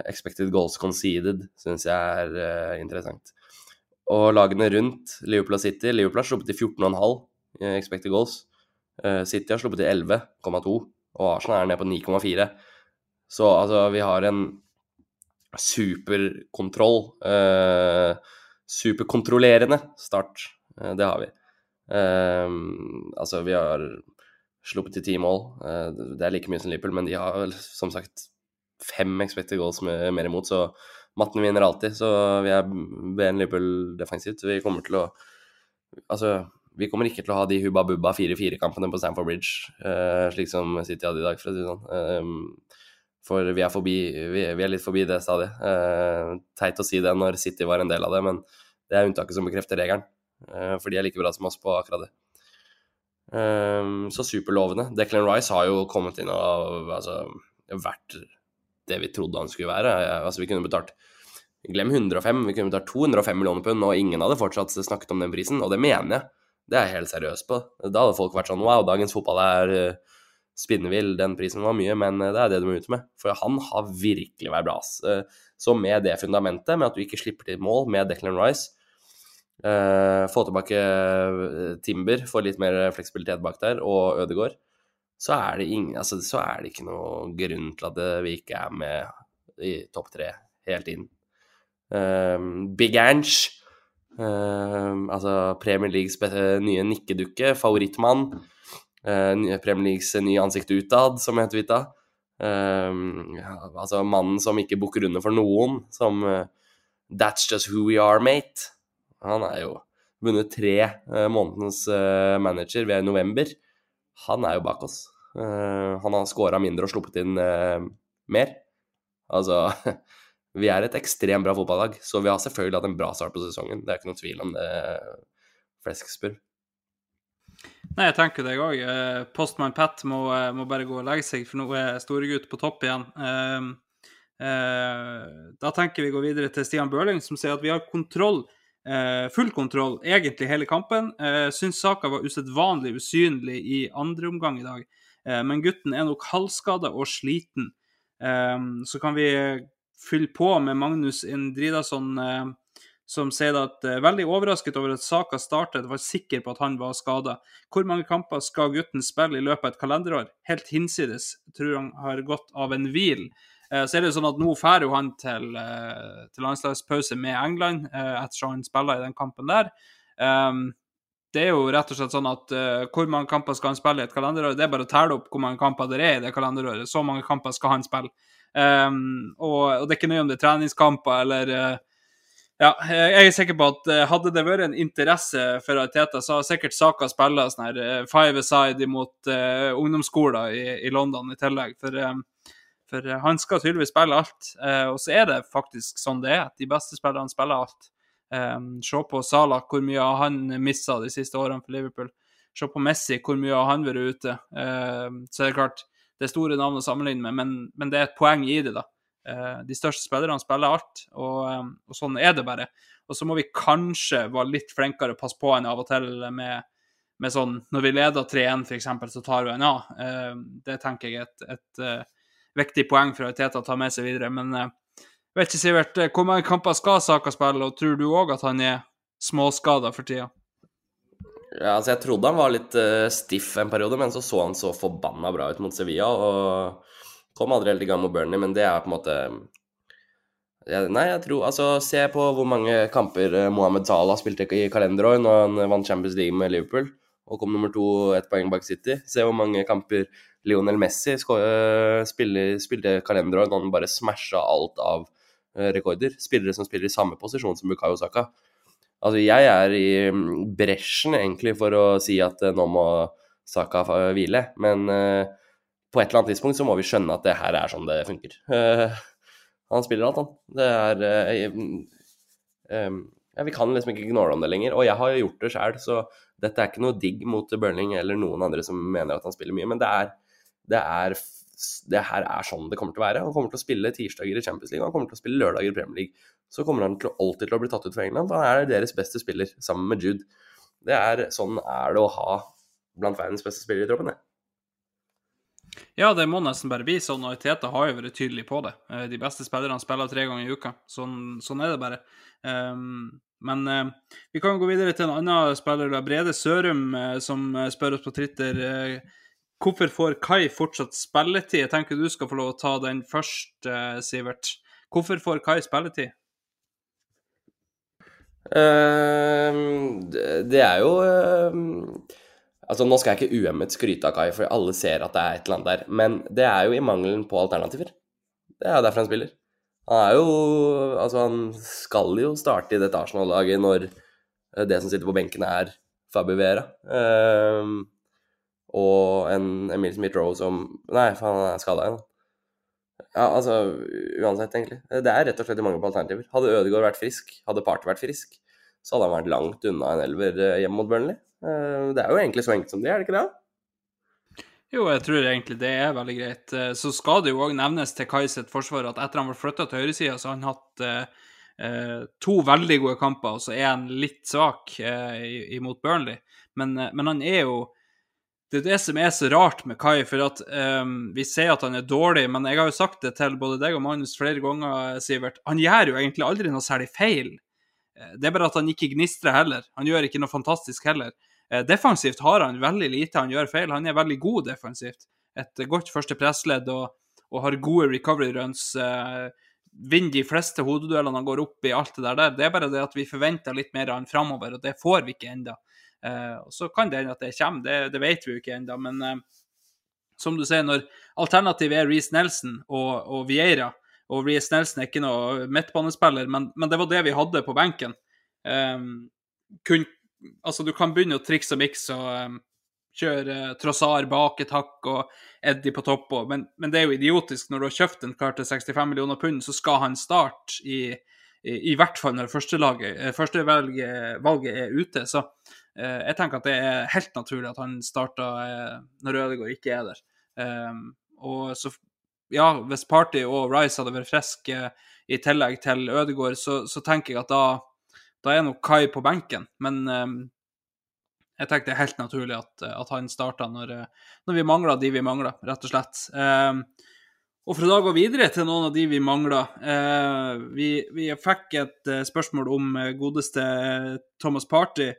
expected goals conceded, syns jeg er interessant. Og lagene rundt Liverpool og City Liverpool har sluppet til 14,5 expected goals. City har sluppet til 11,2 og Arsenal er nede på 9,4. Så altså, vi har en superkontroll eh, Superkontrollerende start. Eh, det har vi. Eh, altså, vi har sluppet til ti mål. Eh, det er like mye som Liverpool, men de har vel som sagt fem expected goals mer imot, så matten vinner alltid. Så vi er bedre enn Liverpool defensivt. Vi kommer til å Altså, vi kommer ikke til å ha de Hubba Bubba 4-4-kampene på Stamford Bridge, uh, slik som City hadde i dag, for å si det sånn. Um, For vi er, forbi, vi, er litt forbi det stadiet. Eh, teit å si det når City var en del av det, men det er unntaket som bekrefter regelen. Eh, for de er like bra som oss på akkurat det. Eh, så superlovende. Declan Rice har jo kommet inn og altså, vært det vi trodde han skulle være. Altså, vi kunne betalt Glem 105, vi kunne betalt 205 millioner pund, og ingen hadde fortsatt snakket om den prisen, og det mener jeg. Det er jeg helt seriøs på. Da hadde folk vært sånn Wow, dagens fotball er uh, spinnvill. Den prisen var mye, men det er det du må ut med. For han har virkelig vært bra. Så med det fundamentet, med at du ikke slipper til mål med Declan Rice, få tilbake Timber, få litt mer fleksibilitet bak der, og Ødegaard, så er det, ingen, altså, så er det ikke noe grunn til at vi ikke er med i topp tre helt inn. Big Ange Uh, altså Premier Leagues nye nikkedukke, favorittmann. Uh, Premier Leagues nye ansikt utad, som heter Vita. Uh, altså mannen som ikke bukker under for noen, som That's just who we are, mate. Han er jo vunnet tre månedens manager ved november. Han er jo bak oss. han har scora mindre og sluppet inn mer. Altså Vi er et ekstremt bra fotballag, så vi har selvfølgelig hatt en bra start på sesongen. Det er ikke noen tvil om det, Flesk spør. Nei, jeg tenker det òg. Postmann Postman Pat må, eh, må, bare gå og legge seg, for nå er storegutt på topp igjen. Eh, da tenker vi gå videre til Stian Børling, som sier at vi har kontroll, full kontroll egentlig hele kampen. Syns saka var usedvanlig usynlig i andre omgang i dag, men gutten er nok halvskada og sliten. Ehm, så kan vi fylle på med Magnus Indridason, eh, som sier at eh, veldig overrasket over at saka startet, var sikker på at han var skada. Hvor mange kamper skal gutten spille i løpet av et kalenderår? Helt hinsides. Tror han har gått av en hvil. Eh, så er det jo sånn at nå drar han til, til landslagspause med England, ettersom han spiller i den kampen der. Um, det er jo rett og slett sånn at uh, hvor mange kamper skal han spille i et kalenderår? Det er bare å telle opp hvor mange kamper det er i det kalenderåret. Så mange kamper skal han spille. Um, og, og, det er ikke nøye om det er treningskamper eller uh, ja, jeg er sikker på at uh, hadde det vært en interesse for Teta, så har sikkert Saka spilla sånn her uh, five aside mot ungdomsskoler i, i, London i tillegg. For, for han skal tydeligvis spille alt. og så er det faktisk sånn det er. De beste spillerne spiller alt. Um, se på Salah, hvor mye har han missa de siste årene for Liverpool. Se på Messi, hvor mye har han vært ute. Uh, så er det klart, det er store navn å sammenligne med, men, det er et poeng i det, da. Eh, de største spillerne spiller alt, og, eh, og, sånn er det bare. Og så må vi kanskje være litt flinkere, passe på enn av og til med, med sånn Når vi leder 3-1, f.eks., så tar vi en A. Ja, det tenker jeg er et, et viktig poeng for Teta å ta med seg videre. Men jeg vet ikke, Sivert, hvor mange kamper skal Saka spille, og tror du òg at han er småskada for tida? Ja, altså Jeg trodde han var litt uh, stiff en periode, men så så han så forbanna bra ut mot Sevilla. Og kom aldri helt i gang med Burnley, men det er på en måte ja, Nei, jeg tror Altså, se på hvor mange kamper Mohammed Salah spilte i kalenderåret når han vant Champions League med Liverpool og kom nummer to ett poeng bak City. Se hvor mange kamper Lionel Messi uh, spiller, spilte kalenderår når han bare smasha alt av rekorder. Spillere som spiller i samme posisjon som Bukayo Saka. Altså, jeg er i mm, bresjen egentlig for å si at uh, nå må Saka hvile, men uh, på et eller annet tidspunkt så må vi skjønne at det her er sånn det funker. Uh, han spiller alt, han. Det er um, ja, Vi kan liksom ikke ignore om det lenger. Og jeg har jo gjort det sjøl, så dette er ikke noe digg mot Burning eller noen andre som mener at han spiller mye, men det er, det er det her er sånn det kommer til å være. Han kommer til å spille tirsdager i Champions League, han kommer til å spille lørdager i Premier League så kommer han til, alltid til å bli tatt ut for England. Han er deres beste spiller, sammen med Jude. Det er, sånn er det å ha blant verdens beste spillere i troppen, det. Ja, det må nesten bare bli sånn, og Teta har jo vært tydelig på det. Eh, de beste spillerne spiller tre ganger i uka. Sånn, sånn er det bare. Um, men eh, vi kan gå videre til en annen spiller, da. Brede Sørum, eh, som spør oss på Twitter Eh, hvorfor får Kai fortsatt spilletid. Jeg tenker du skal få lov å ta den først, Sivert. Hvorfor får Kai spilletid? Uh, det er jo uh, Altså, nå skal jeg ikke uhemmet skryte av Kai, for alle ser at det er et eller annet der. Men det er jo i mangelen på alternativer. Det er derfor han spiller. Han er jo Altså, han skal jo starte i dette Arsenal-laget når eh, det som sitter på benken, er Fabio Vera. Um, og en Emil Smith-Roe som Nei, for han er skada igjen. Ja, altså uansett, egentlig. Det er rett og slett mangel på alternativer. Hadde Ødegaard vært frisk, hadde Party vært frisk, så hadde han vært langt unna en elver eh, hjemme mot Burnley. Eh, Det er jo egentlig så enkelt som det, er det ikke det? Jo, jeg tror egentlig det er veldig greit. Eh, Så skal det jo òg nevnes til Kai sitt forsvar at etter han ble flytta til høyresida, så har han hatt eh, eh, to veldig gode kamper, og så er han litt svak eh, imot Burnley. Men, eh, men han er jo Det er det som er så rart med Kai, for at eh, vi sier at han er dårlig, men jeg har jo sagt det til både deg og Magnus flere ganger, Sivert. Han gjør jo egentlig aldri noe særlig feil. Det er bare at han ikke gnistrer heller. Han gjør ikke noe fantastisk heller. Eh, Defensivt har han veldig lite han gjør feil. Han er veldig god defensivt. Et eh, godt første pressledd og, og har gode recovery runs. eh, Vinner de fleste hodeduellene han går opp i, alt det der. Det er bare det at vi forventer litt mer av han framover, og det får vi ikke ennå. Og så kan det hende at det kommer, det, det vet vi jo ikke ennå. Men eh, som du sier, når alternativet er Reece Nelson og, og Vieira, og Reece Nelson er ikke noe midtbanespiller, men, men det var det vi hadde på benken. Um, altså, du kan begynne å trikse og mikse og um, kjøre uh, Trossar bak et hakk og Eddie på topp, og, men, men det er jo idiotisk. Når du har kjøpt en kar til 65 millioner pund, så skal han starte i, i, i hvert fall når førstevalget første førstevalget valget er ute. Så uh, jeg tenker at det er helt naturlig at han starter uh, når Ødegaard ikke er der. Um, og så ja, hvis Party og Rice hadde vært friske i tillegg til Ødegaard, så, så tenker jeg at da, da er nok Kai på benken. Men um, jeg tenker det er helt naturlig at, at han starta når, når vi mangler de vi mangler, rett og slett. Um, og å da gå videre til noen av de vi mangler eh, vi, vi fikk et eh, spørsmål om eh, godeste Thomas Party.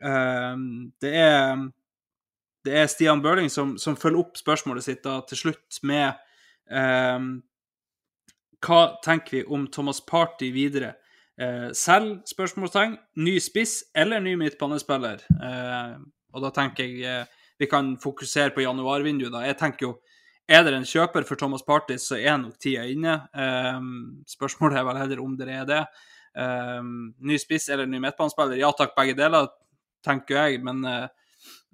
Eh, det er det er Stian Børling som, som følger opp spørsmålet sitt da, til slutt med eh, Hva tenker vi om Thomas Party videre? Eh, selv? spørsmålstegn. Ny spiss eller ny midtbanespiller? Eh, og da tenker jeg eh, vi kan fokusere på januarvinduet. da. Jeg tenker jo er det en kjøper for Thomas Party, så er nok tida inne. Um, spørsmålet er vel heller om det er det. Um, ny spiss eller ny midtbanespiller? Ja takk, begge deler, tenker jeg. Men,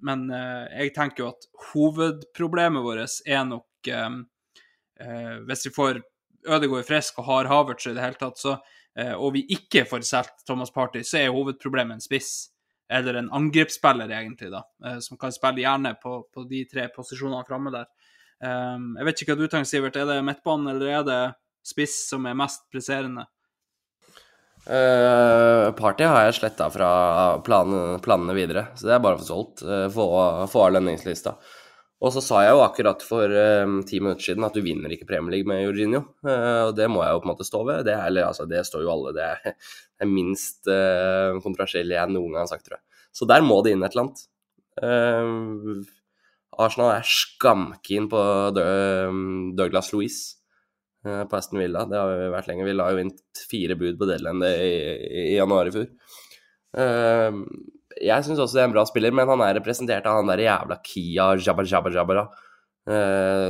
men jeg tenker jo at hovedproblemet vårt er nok Hvis vi får Ødegaard frisk og har Havertz i det hele tatt, så, og vi ikke får solgt Thomas Party, så er hovedproblemet en spiss. Eller en angrepsspiller, egentlig, da, som kan spille gjerne på, på de tre posisjonene framme der. Um, jeg vet ikke hva du tenker, Sivert. Er det midtbanen eller er det spiss som er mest presserende? Uh, party har jeg sletta fra planene, planene videre, så det er bare å få solgt. Uh, få av lønningslista. Og så sa jeg jo akkurat for uh, ti minutter siden at du vinner ikke Premier League med Jorginho. Uh, og det må jeg jo på en måte stå ved. Det, er, eller, altså, det står jo alle. Det er det minst uh, kontroversielle jeg noen gang har sagt, tror jeg. Så der må det inn et eller annet. Uh, Arsenal er skamkeen på Douglas Louise på Aston Villa. Det har vi vært lenge. Vi la jo inn fire bud på Deadland i, i, i januar i fjor. Jeg syns også det er en bra spiller, men han er representert av han der jævla Kia Jabba Jabba Jabba,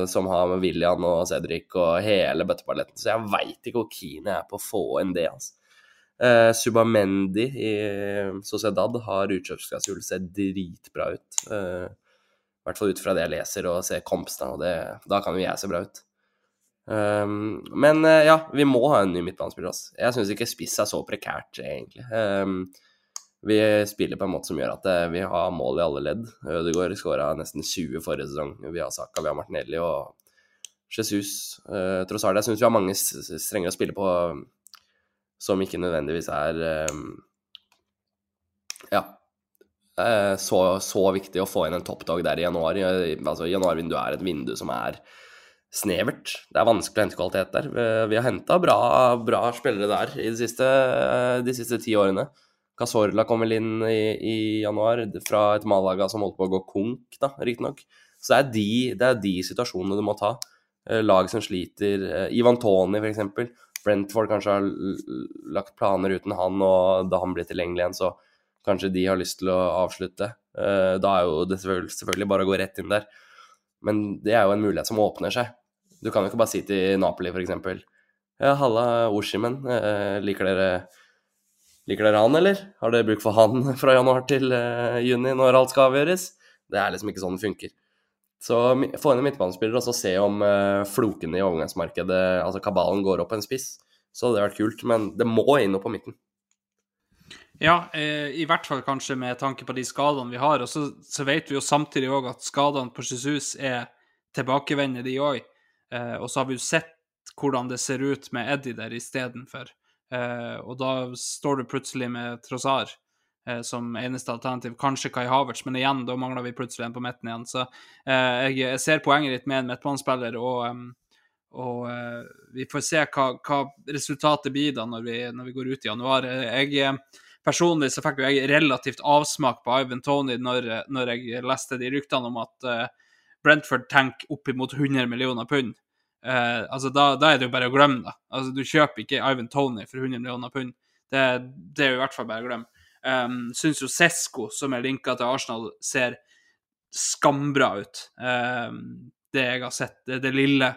som har med William og Cedric og hele bøtteballetten. Så jeg veit ikke hvor keen jeg er på å få inn det, altså. Uh, Subamendi i Sociedad har utkjøpsklausul, ser dritbra ut. Uh, i hvert fall ut fra det jeg leser og ser kompsene, og det, da kan jo jeg se bra ut. Um, men uh, ja, vi må ha en ny midtbanespiller. Altså. Jeg syns ikke spiss er så prekært, egentlig. Um, vi spiller på en måte som gjør at uh, vi har mål i alle ledd. Ødegaard skåra nesten 20 forrige sesong. Vi har Saka, vi har Martinelli og Jesus. Uh, alt, jeg syns vi har mange strenger å spille på som ikke nødvendigvis er um, Ja, så, så, viktig å få inn en toppdag der i januar. Altså, Januarvinduet er et vindu som er snevert. Det er vanskelig å hente kvalitet der. Vi har henta bra, bra, spillere der de siste, de siste ti årene. Casorla kom vel inn i, i, januar fra et Malaga som holdt på å gå konk, da, riktignok. Så det er, de, det er de situasjonene du må ta. Lag som sliter. Ivan Tony, f.eks. Brentford kanskje har lagt planer uten han, og da han blir tilgjengelig igjen, så kanskje de har lyst til å avslutte. Da er jo det selvfølgelig bare å gå rett inn der. Men det er jo en mulighet som åpner seg. Du kan jo ikke bare si til Napoli f.eks. Ja, halla, Oshimen. Liker dere, liker dere han, eller? Har dere bruk for han fra januar til juni når alt skal avgjøres? Det er liksom ikke sånn det funker. Så få inn en midtbanespiller og så se om uh, flokene i overgangsmarkedet, altså kabalen, går opp en spiss. Så hadde det vært kult, men det må inn noe på midten. Ja, eh, i hvert fall kanskje med tanke på de skadene vi har. Og så, så vet vi jo samtidig òg at skadene på Jesus er tilbakevendende, de òg. Eh, og så har vi jo sett hvordan det ser ut med Eddie der istedenfor. Eh, og da står du plutselig med Trossar eh, som eneste alternativ. Kanskje Kai Havertz, men igjen, da mangler vi plutselig en på midten igjen. Så eh, jeg, jeg ser poenget ditt med en midtbanespiller, og, og eh, vi får se hva, hva resultatet blir da når vi, når vi går ut i januar. Eh, Jeg eh, Personlig så fikk jeg relativt avsmak på Ivan Tony når, når jeg leste de ryktene om at eh, Brentford tenker oppimot 100 millioner pund. Eh, altså da, da er det jo bare å glemme det. Altså, du kjøper ikke Ivan Tony for 100 millioner pund. Det, det er jo i hvert fall bare å glemme. Um, Syns jo Sesko, som er linka til Arsenal, ser skambra ut. Um, det jeg har sett, det, det lille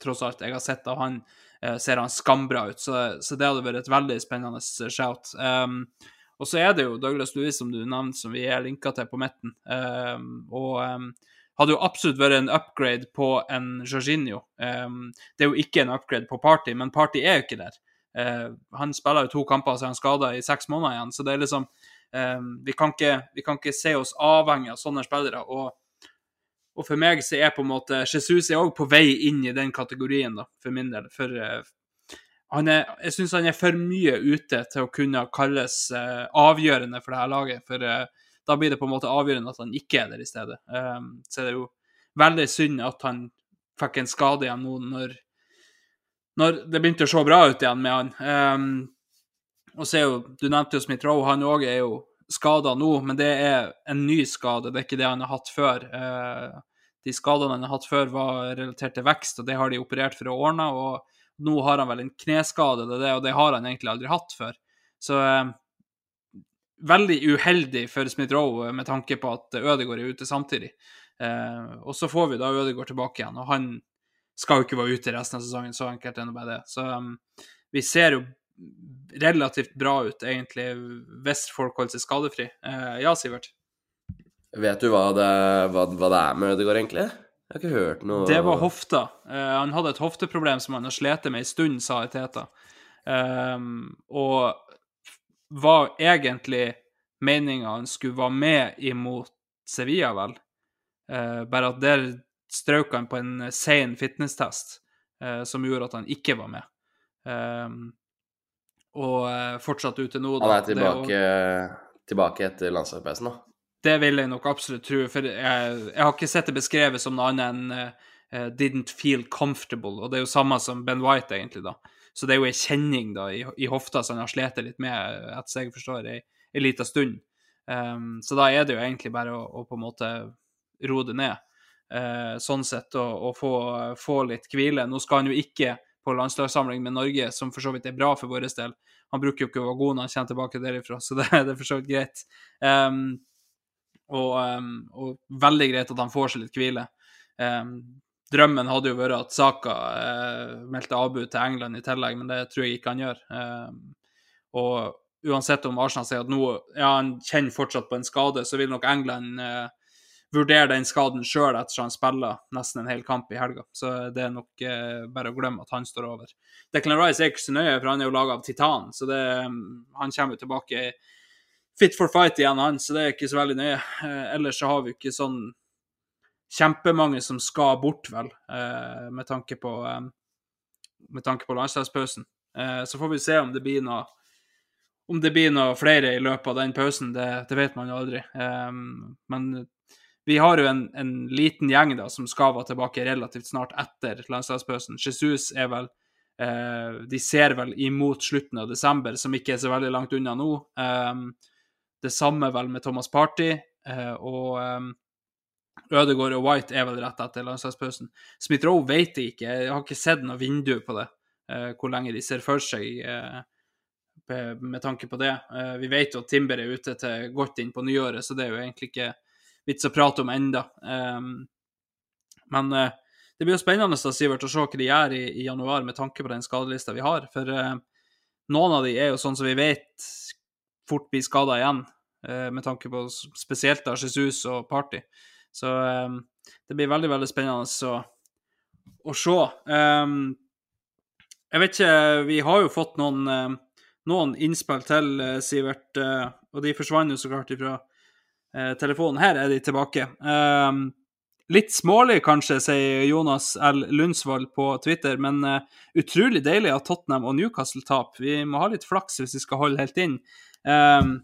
tross alt jeg har sett av han, eh, ser han skambra ut. Så, så det hadde vært et veldig spennende shout. Um, og så er det jo Douglas Louis, som du nevnte, som vi er linka til på midten. Um, og um, hadde jo absolutt vært en upgrade på en Jorginho. Um, det er jo ikke en upgrade på Party, men Party er jo ikke der. Uh, han spiller jo to kamper, så han skada i seks måneder igjen. Så det er liksom um, vi, kan ikke, vi kan ikke se oss avhengig av sånne spillere. Og, og for meg så er på en måte Jesus er òg på vei inn i den kategorien, da, for min del. For uh, han er, jeg syns han er for mye ute til å kunne kalles uh, avgjørende for det her laget. For da blir det på en måte avgjørende at han ikke er der i stedet. Um, så er det jo veldig synd at han fikk en skade igjen nå når, når det begynte å se bra ut igjen med han. Um, og så er jo, Du nevnte jo Smith Rowe, han òg er jo skada nå, men det er en ny skade, det er ikke det han har hatt før. Uh, de skadene han har hatt før, var relatert til vekst, og det har de operert for å ordne. og nå har han vel en kneskade, det er det, og det har han egentlig aldri hatt før. Så eh, veldig uheldig for Smith Rowe med tanke på at Ødegaard er ute samtidig. Eh, og så får vi da Ødegaard tilbake igjen, og han skal jo ikke være ute resten av sesongen, så enkelt er det bare det. Så um, vi ser jo relativt bra ut, egentlig, hvis folk holder seg skadefri. Eh, ja, Sivert? Vet du hva det, hva, hva det er med Ødegaard, egentlig? Jeg har ikke hørt noe Det var hofta. Eh, han hadde et hofteproblem som han har slitt med en stund, sa Teta. Um, og var egentlig meninga han skulle være med imot Sevilla, vel. Eh, bare at der strøk han på en sein fitnesstest eh, som gjorde at han ikke var med. Eh, og eh, fortsatt ute nå. Han er Det å- tilbake, tilbake etter landslagspausen, da. det vil jeg nok absolutt tro, for jeg, jeg har ikke sett det beskrevet som noe annet enn uh, 'didn't feel comfortable', og det er jo samme som Ben White, egentlig, da. Så det er jo ei kjenning da, i, i hofta som han har slitt litt med, etter jeg forstår, ei, ei lita stund. Um, så da er det jo egentlig bare å, å på en måte roe det ned, uh, sånn sett, og, og få, få litt hvile. Nå skal han jo ikke på landslagssamling med Norge, som for så vidt er bra for vår del. Han bruker jo ikke å være god når han kommer tilbake derifra, så det, det er for så vidt greit. Um, og, um, og, veldig greit at han får seg litt hvile. Um, drømmen hadde jo vært at Saka eh, meldte avbud til England i tillegg, men det tror jeg ikke han gjør. Eh, og uansett om Arsenal sier at nå ja, han kjenner fortsatt på en skade, så vil nok England eh, vurdere den skaden sjøl ettersom han spiller nesten en hel kamp i helga. Så det er nok uh, bare å glemme at han står over. Declan Rice er ikke så nøye, for han er jo laga av titan, så det, um, han kommer jo tilbake fit for fight igjen, han, så det er ikke så veldig nøye. Eh, ellers så har vi ikke sånn kjempemange som skal bort, vel, eh, med tanke på eh, med tanke på landslagspausen. Eh, så får vi se om det blir noe om det blir noe flere i løpet av den pausen, det, det vet man jo aldri. Eh, men vi har jo en, en, liten gjeng da, som skal være tilbake relativt snart etter landslagspausen. Jesus er vel eh, De ser vel imot slutten av desember, som ikke er så veldig langt unna nå. Um, det samme vel med Thomas Party, eh, og Ødegaard og White er vel rett etter landslagspausen. Smith-Roe vet jeg ikke, jeg har ikke sett noe vindu på det, eh, hvor lenge de ser for seg eh, med tanke på det. Eh, vi vet jo at Timber er ute til godt inn på nyåret, så det er jo egentlig ikke vits å prate om enda. Um, men det blir jo spennende da, Sivert, å se hva de gjør i, i, januar med tanke på den skadelista vi har. For noen av de er jo sånn som vi vet fort blir skada igjen, med tanke på spesielt da Jesus og Party. Så um, det blir veldig, veldig spennende å, å se. Um, jeg vet ikke, vi har jo fått noen, eh, noen innspill til, eh, Sivert, eh, og de forsvant jo så klart ifra eh, telefonen. Her er de tilbake. Um, litt smålig, kanskje, sier Jonas L. Lundsvold på Twitter, men uh, utrolig deilig at Tottenham og Newcastle taper. Vi må ha litt flaks hvis vi skal holde helt inn. Um,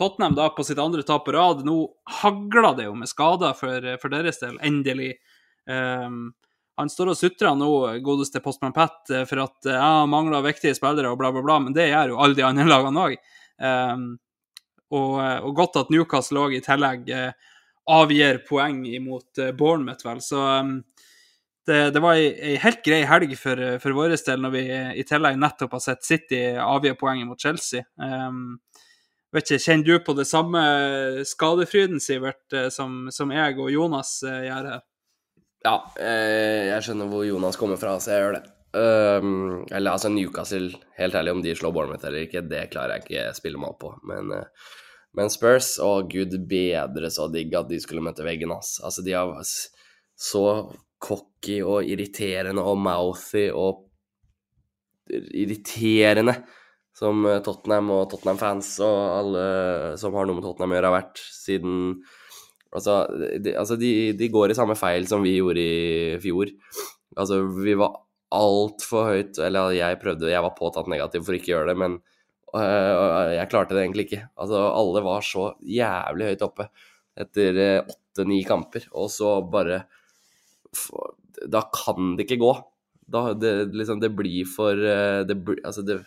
Tottenham da på sitt andre tap på rad. Nå hagler det jo med skader for, for deres del, endelig. Um, han står og sutrer nå, godeste postmann Pat, for at ja, han mangler viktige spillere og bla, bla, bla, men det gjør jo alle de andre lagene òg. Um, og, og, godt at Newcastle òg i tillegg uh, avgir poeng imot uh, Bournemouth, vel. Så um, det, det, var ei, helt grei helg for, for vår del, når vi i tillegg nettopp har sett City avgi poeng mot Chelsea. Um, vet ikke, Kjenner du på det samme skadefryden, Sivert, eh, som, som jeg og Jonas eh, gjør her? Ja, eh, jeg skjønner hvor Jonas kommer fra, så jeg gjør det. Um, eller altså Newcastle, helt ærlig, om de slår Bournemouth eller ikke, det klarer jeg ikke spille meg opp på. Men, men Spurs, å gud bedre så digg at de skulle møte veggen, ass. Altså, de har så cocky og irriterende og mouthy og irriterende som eh, Tottenham og Tottenham-fans og alle som har noe med Tottenham å gjøre, har vært siden Altså, de, altså de, de, går i samme feil som vi gjorde i fjor. Altså, vi var altfor høyt Eller jeg prøvde, jeg var påtatt negativ for ikke å gjøre det, men øh, jeg klarte det egentlig ikke. Altså, alle var så jævlig høyt oppe etter eh, åtte-ni kamper, og så bare Da kan det ikke gå. Da, det, liksom, det blir for det, altså det,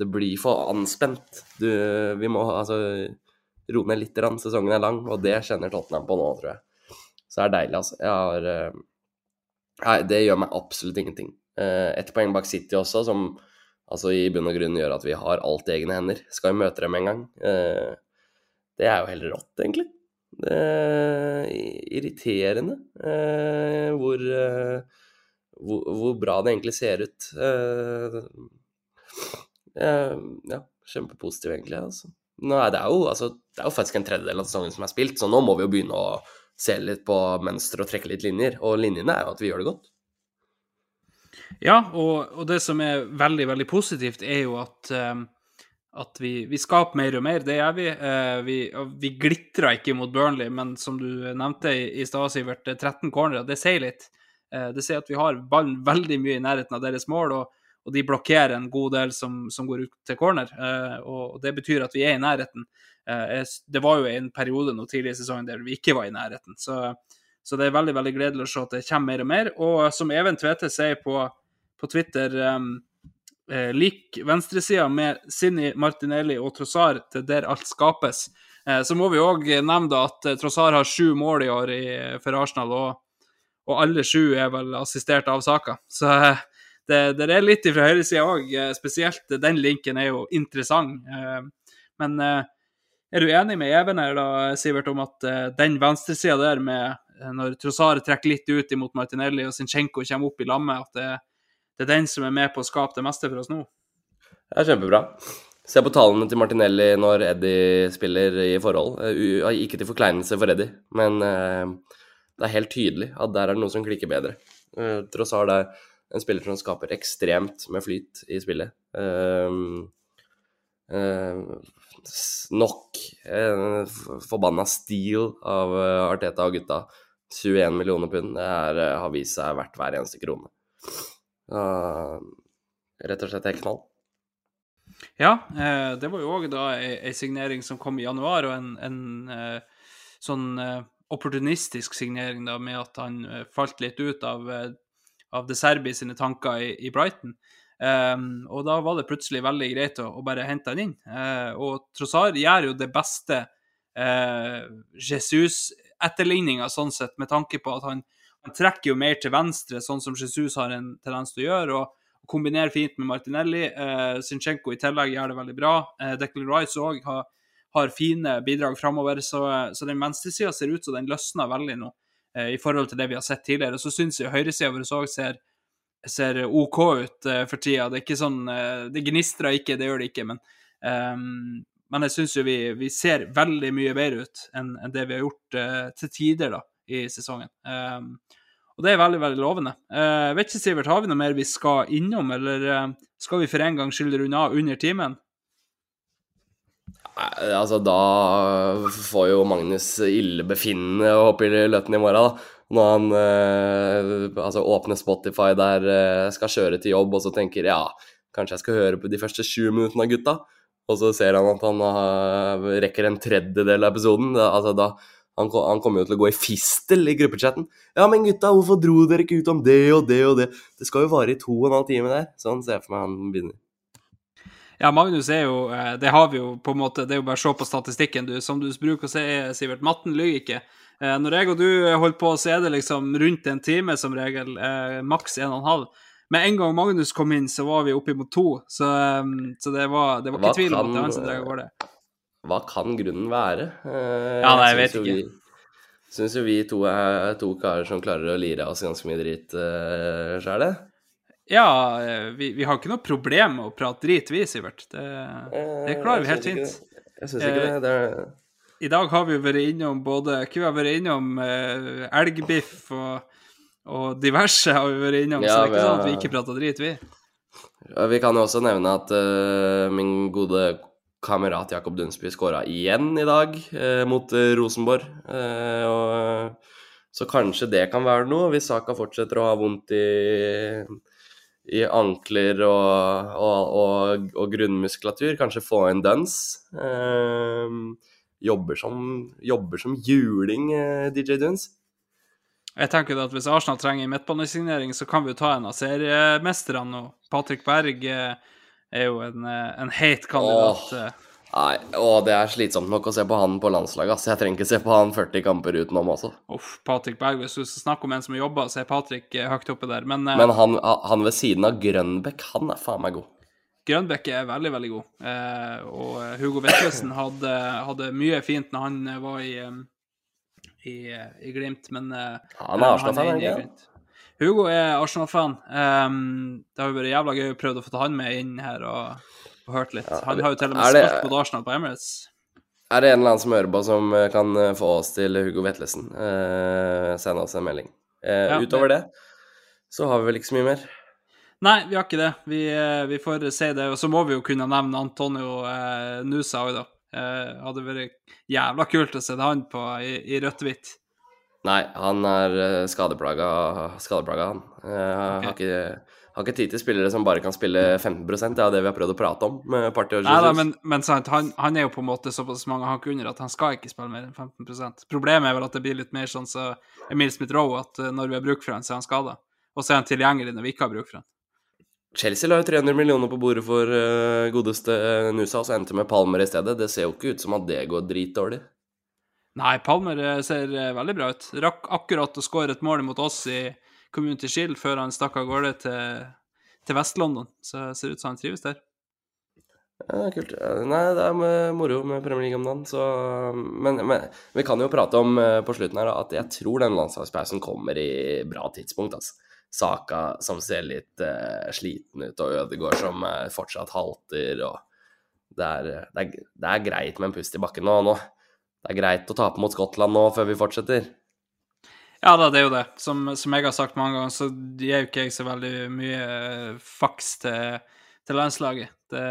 det blir for anspent. Du, vi må altså roe ned litt. Rann. Sesongen er lang, og det kjenner Tottenham på nå, tror jeg. Så det er deilig, altså. Har uh, Nei, det gjør meg absolutt ingenting. Uh, Ett poeng bak City også, som altså i bunn og grunn gjør at vi har alt i egne hender. Skal vi møte dem en gang? Uh, det er jo helt rått, egentlig. Det er irriterende hvor, hvor, hvor, bra det egentlig ser ut. Eh, ja, kjempepositiv, egentlig. Altså. Nå er det, jo, altså, det er jo faktisk en tredjedel av sesongen som er spilt, så nå må vi jo begynne å se litt på mønster og trekke litt linjer. Og linjene er jo at vi gjør det godt. Ja, og, og det som er veldig, veldig positivt, er jo at, um, at vi, vi, skaper mer og mer. Det gjør vi. Uh, vi, vi glitrer ikke mot Burnley, men som du nevnte i, i stad, Sivert, 13 cornerer, det sier litt. Uh, det sier at vi har ballen veldig mye i nærheten av deres mål. og og de blokkerer en god del som, som går ut til corner. Eh, og Det betyr at vi er i nærheten. Eh, det var jo en periode nå tidlig i sesongen der vi ikke var i nærheten. Så, så, det er veldig veldig gledelig å se at det kommer mer og mer. Og som Even Tvete sier på, på Twitter um, eh, Lik venstresida med Sinni, Martinelli og Trossar til der alt skapes. Eh, så må vi òg nevne at Trossar har sju mål i år i, for Arsenal, og, og alle sju er vel assistert av Saka. Så det, det er litt fra høyresida òg. Eh, spesielt den linken er jo interessant. Eh, men eh, er du enig med Even her, da, Sivert, om at den venstresida der, med når Trossare trekker litt ut imot Martinelli og Zinchenko kommer opp i lammet, at det, det, er den som er med på å skape det meste for oss nå? Det er kjempebra. Se på tallene til Martinelli når Eddie spiller i forhold. Ikke til forkleinelse for Eddie, men det er helt tydelig at der er det noe som klikker bedre. Trossar er en spiller som skaper ekstremt med flyt i spillet. Uh, uh, nok en forbanna stil av eh, Arteta og gutta. 21 millioner pund. Det er, har vist seg verdt hver eneste krone. Uh, rett og slett helt knall. Ja, det var jo òg da ei, signering som kom i januar, og en, en sånn opportunistisk signering da, med at han falt litt ut av av De Serbi sine tanker i, i Brighton. Um, og da var det plutselig veldig greit å, å bare hente han inn. Uh, og Trossard gjør jo det beste uh, Jesus-etterligninga sånn sett, med tanke på at han, han, trekker jo mer til venstre, sånn som Jesus har en tendens til å gjøre. og kombinerer fint med Martinelli. Uh, Sinchenko i tillegg gjør det veldig bra. Uh, Declan Rice òg har, har, fine bidrag framover, så, så den venstresida ser ut som den løsner veldig nå. Eh, i forhold til det vi har sett tidligere. Så syns jeg høyresida vår òg ser, ser, OK ut uh, for tida. Det er ikke sånn uh, Det gnistrer ikke, det gjør det ikke, men, um, men jeg syns jo vi, vi, ser veldig mye bedre ut enn, enn det vi har gjort uh, til tider da, i sesongen. Um, og det er veldig, veldig lovende. Uh, vet ikke, Sivert, har vi noe mer vi skal innom, eller uh, skal vi for en gangs skyld av under timen? Altså, da får jo Magnus illebefinnende å hoppe i løtten i morgen, da. Når han eh, altså åpner Spotify der, eh, skal kjøre til jobb, og så tenker ja, kanskje jeg skal høre på de første sju minuttene av gutta. Og så ser han at han har, rekker en tredjedel av episoden. Da, altså da, han, han kommer jo til å gå i fistel i gruppechatten. Ja, men gutta, hvorfor dro dere ikke ut om det og det og det? Det skal jo vare i to og en halv time der. Sånn ser jeg for meg han begynner. Ja, Magnus er jo eh, Det har vi jo på en måte Det er jo bare å se på statistikken, du. Som du bruker å si, Sivert, matten lyver ikke. Eh, Når jeg og du holder på, så er det liksom rundt en time som regel. eh, Maks en og en halv. Med en gang Magnus kom inn, så var vi oppimot to. Så, eh, så det var, det var Hva ikke tvil om at det var han som drev av gårde. Hva kan grunnen være? Eh, Ja, nei, jeg vet ikke. Vi, syns jo vi to er to karer som klarer å lire av oss ganske mye dritt uh, sjæl, Ja, eh, vi, vi har ikke noe problem med å prate drit, vi, Sivert. Det, det klarer vi helt fint. Jeg syns ikke Eh, det. det er, I dag har vi vært innom både vi har vært innom eh, elgbiff og, og diverse har vi vært innom, så det er ikke sånn at vi ikke prater drit, vi. Ja, Vi kan også nevne at uh, min gode kamerat Jakob Dunsby skåra igjen i dag uh, mot eh, Rosenborg. Eh, og, så kanskje det kan være noe, hvis Saka fortsetter å ha vondt i, i ankler og, og, og, og grunnmuskulatur. Kanskje få en Duns. Eh, jobber, som, jobber som juling, eh, DJ Duns. Jeg tenker at Hvis Arsenal trenger en midtbanesignering, så kan vi jo ta en av seriemesterne. nå. Patrick Berg eh, er jo en, eh, en heit kandidat. Åh. Nei, å, det er slitsomt nok å se på han på landslaget. ass. Jeg trenger ikke se på han 40 kamper utenom også. Uff, Patrick Berg, hvis du skal snakke om en som jobber, så er Patrick eh, høyt oppe der. Men, eh, Men han, han ved siden av Grønbekk, han er faen meg god. Grønbekk er veldig, veldig god. Eh, og eh, Hugo Vettlesen hadde, hadde mye fint når han var i, i, i Glimt, men Han er Arsenal-fan, ikke? Hugo er Arsenal-fan. Um, det har jo vært jævla gøy å prøve å få ta han med inn her og, og hørt litt. Han har jo til og med det- spilt mot Arsenal på Emirates. Er det en eller annen som hører på som eh, kan eh, få oss til Hugo Vetlesen? Eh, send oss en melding. Eh, Ja, utover det så har vi vel ikke så mye mer. Nei, vi har ikke det. Vi, eh, vi får si det. Og så må vi jo kunne nevne Antonio eh, Nusa òg, da. Eh, hadde vært jævla kult å se han på i, i rødt-hvitt. Nei, han er skadeplaga, skadeplaga han. Eh, har, ikke, har ikke tid til spillere som bare kan spille 15 Det er det vi har prøvd å prate om med Party og Nei da, men, men sant, han, han er jo på en måte såpass mange hakk under at han skal ikke spille mer enn 15% Problemet er vel at det blir litt mer sånn som så Emil Smith-Roe, at eh, når vi har bruk for han, så er han skada. Og så er han tilgjengelig når vi ikke har bruk for han. Chelsea la jo 300 millioner på bordet for uh, godeste uh, Nusa, og så endte med Palmer i stedet. Det ser jo ikke ut som at det går dritdårlig. Nei, Palmer ser veldig bra ut. Rakk akkurat å skåre et mål mot oss i Community Shield før han stakk av gårde til, til Vest-London. Så det ser ut som han trives der. Ja, kult. Nei, det er med, moro med Premier League om dagen, så men, men vi kan jo prate om eh, på slutten her at jeg tror den landslagspausen kommer i bra tidspunkt, altså. Saka som ser litt uh, sliten ut, og Ødegaard som uh, fortsatt halter, og det er, det, er, det er greit med en pust i bakken nå. nå. Det er greit å tape mot Skottland nå før vi fortsetter. Ja da, det er jo det. Som, som jeg har sagt mange ganger, så gir jo ikke jeg så veldig mye eh, faks til, til landslaget. Det,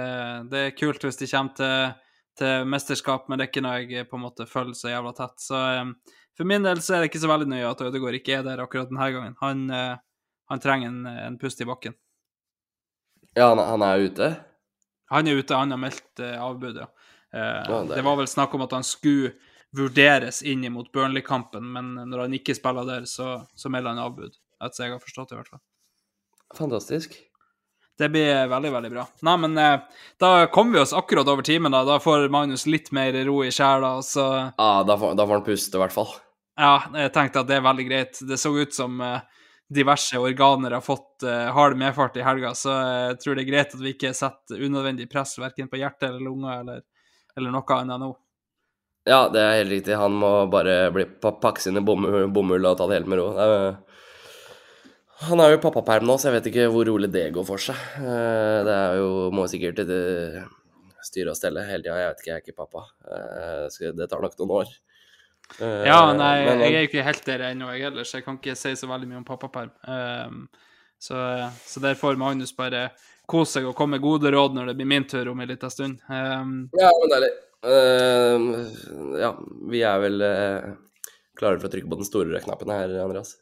det er kult hvis de kommer til, til mesterskap, men det er ikke noe jeg på en måte følger så jævla tett. Så um, for min del så er det ikke så veldig nøye at Ødegaard ikke er der akkurat denne gangen. Han, uh, han trenger en, en pust i bakken. Ja, han, han er ute. Han er ute, han har meldt uh, avbud, ja. Uh, Ja, det det var vel snakk om at han skulle vurderes inn mot Burnley-kampen, men når han ikke spiller der, så, så melder han avbud. Etter jeg har forstått det, i hvert fall. Fantastisk. Det blir veldig, veldig bra. Nei, men eh, da kommer vi oss akkurat over timen, da. Da får Magnus litt mer ro i sjela, og så Ja, da får, da får han puste, i hvert fall. Ja, jeg tenkte at det er veldig greit. Det så ut som eh, diverse organer har fått uh, hard medfart i helga, så jeg tror det er greit at vi ikke setter unødvendig press verken på hjertet eller lunger eller, eller noe annet nå. Ja, det er helt riktig. Han må bare bli pakke sine bomull, og ta det helt med ro. Det er- Han er jo pappaperm nå, så jeg vet ikke hvor rolig det går for seg. Eh, Det er jo Må sikkert eh, styre og stelle hele tida. Jeg vet ikke, jeg er ikke pappa. Eh, Det tar nok noen år. Ja, nei, men- jeg er jo ikke helt der ennå, jeg heller, så jeg kan ikke si så veldig mye om pappaperm. Så, så der får Magnus bare kose seg og komme med gode råd når det blir min tur om en liten stund. Ja, men deilig. Eh, ja, vi er vel uh, klare for å trykke på den store knappen her, Andreas.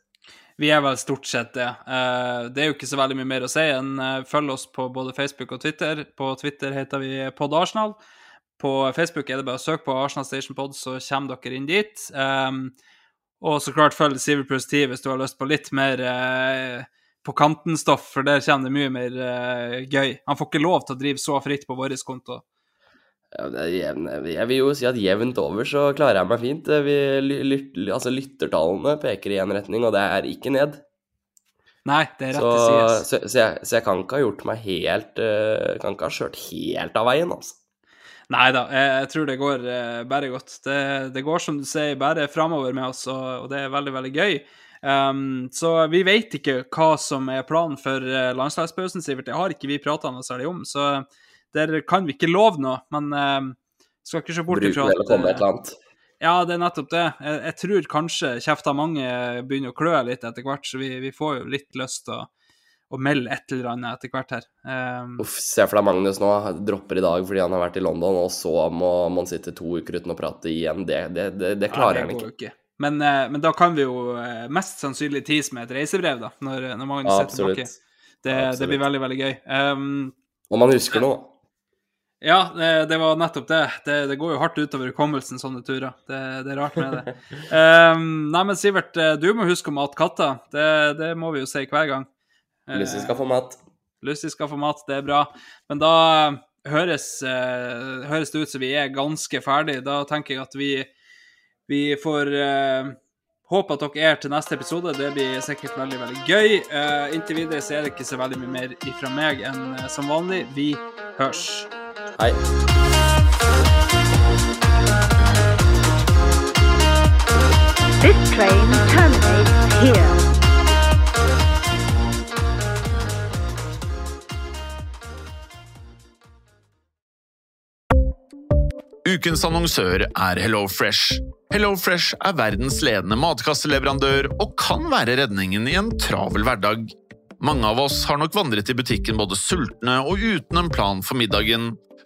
vi er vel stort sett det. Uh, det er jo ikke så veldig mye mer å si enn uh, følg oss på både Facebook og Twitter. På Twitter heter vi Pod Arsenal. På Facebook er det bare å søke på Arsenal Station Pod, så kommer dere inn dit. Um, og så klart følg Siver pluss 10 hvis du har lyst på litt mer eh, på kanten-stoff, for der kommer det mye mer eh, gøy. Han får ikke lov til å drive så fritt på vår konto. Ja, jeg vil jo si at jevnt over så klarer jeg meg fint. Vi, lyt, altså, lyttertallene peker i én retning, og det er ikke ned. Nei, det er rett Så, si sides. så, så, jeg, så jeg kan ikke ha gjort meg helt eh, Kan ikke ha kjørt helt av veien, altså. Nei da, jeg, tror det går eh, bare godt. Det, det går som du sier, bare framover med oss, og, og det er veldig, veldig gøy. Um, så vi vet ikke hva som er planen for uh, landslagspausen, Sivert. Det har ikke vi prata noe særlig om, så der kan vi ikke love noe. Men uh, skal ikke se bort ifra eller komme et eller annet. Ja, det er nettopp det. Jeg, jeg tror kanskje kjefta mange begynner å klø litt etter hvert, så vi, vi får jo litt lyst til å, å melde et eller annet etter hvert her. Um, Uff, se for deg Magnus nå, dropper i dag fordi han har vært i London, og så må man sitte to uker uten å prate igjen. Det, det, det, det klarer ja, han ikke. ikke. Men, eh, men da kan vi jo eh, mest sannsynlig tease med et reisebrev, da, når, når Magnus er tilbake. Det, det blir veldig, veldig gøy. Um, Om man husker noe. Ja, det, det var nettopp det. det. Det går jo hardt utover hukommelsen, sånne turer. Det, det er rart med det. Um, nei, men Sivert, eh, du må huske å mate katter. Det, det må vi jo si hver gang. Eh, Lucy skal få mat. Lucy skal få mat, det er bra. Men da høres, uh, høres det ut som vi er ganske ferdig. Da tenker jeg at vi, vi får uh, håpe at dere er til neste episode. Det blir sikkert veldig, veldig gøy. Uh, inntil videre så er det ikke så veldig mye mer ifra meg enn eh, som vanlig. Vi hørs. Hei. This train terminates here. Ukens annonsør er HelloFresh. HelloFresh er verdens ledende matkasseleverandør og kan være redningen i en travel hverdag. Mange av oss har nok vandret i butikken både sultne og uten en plan for middagen,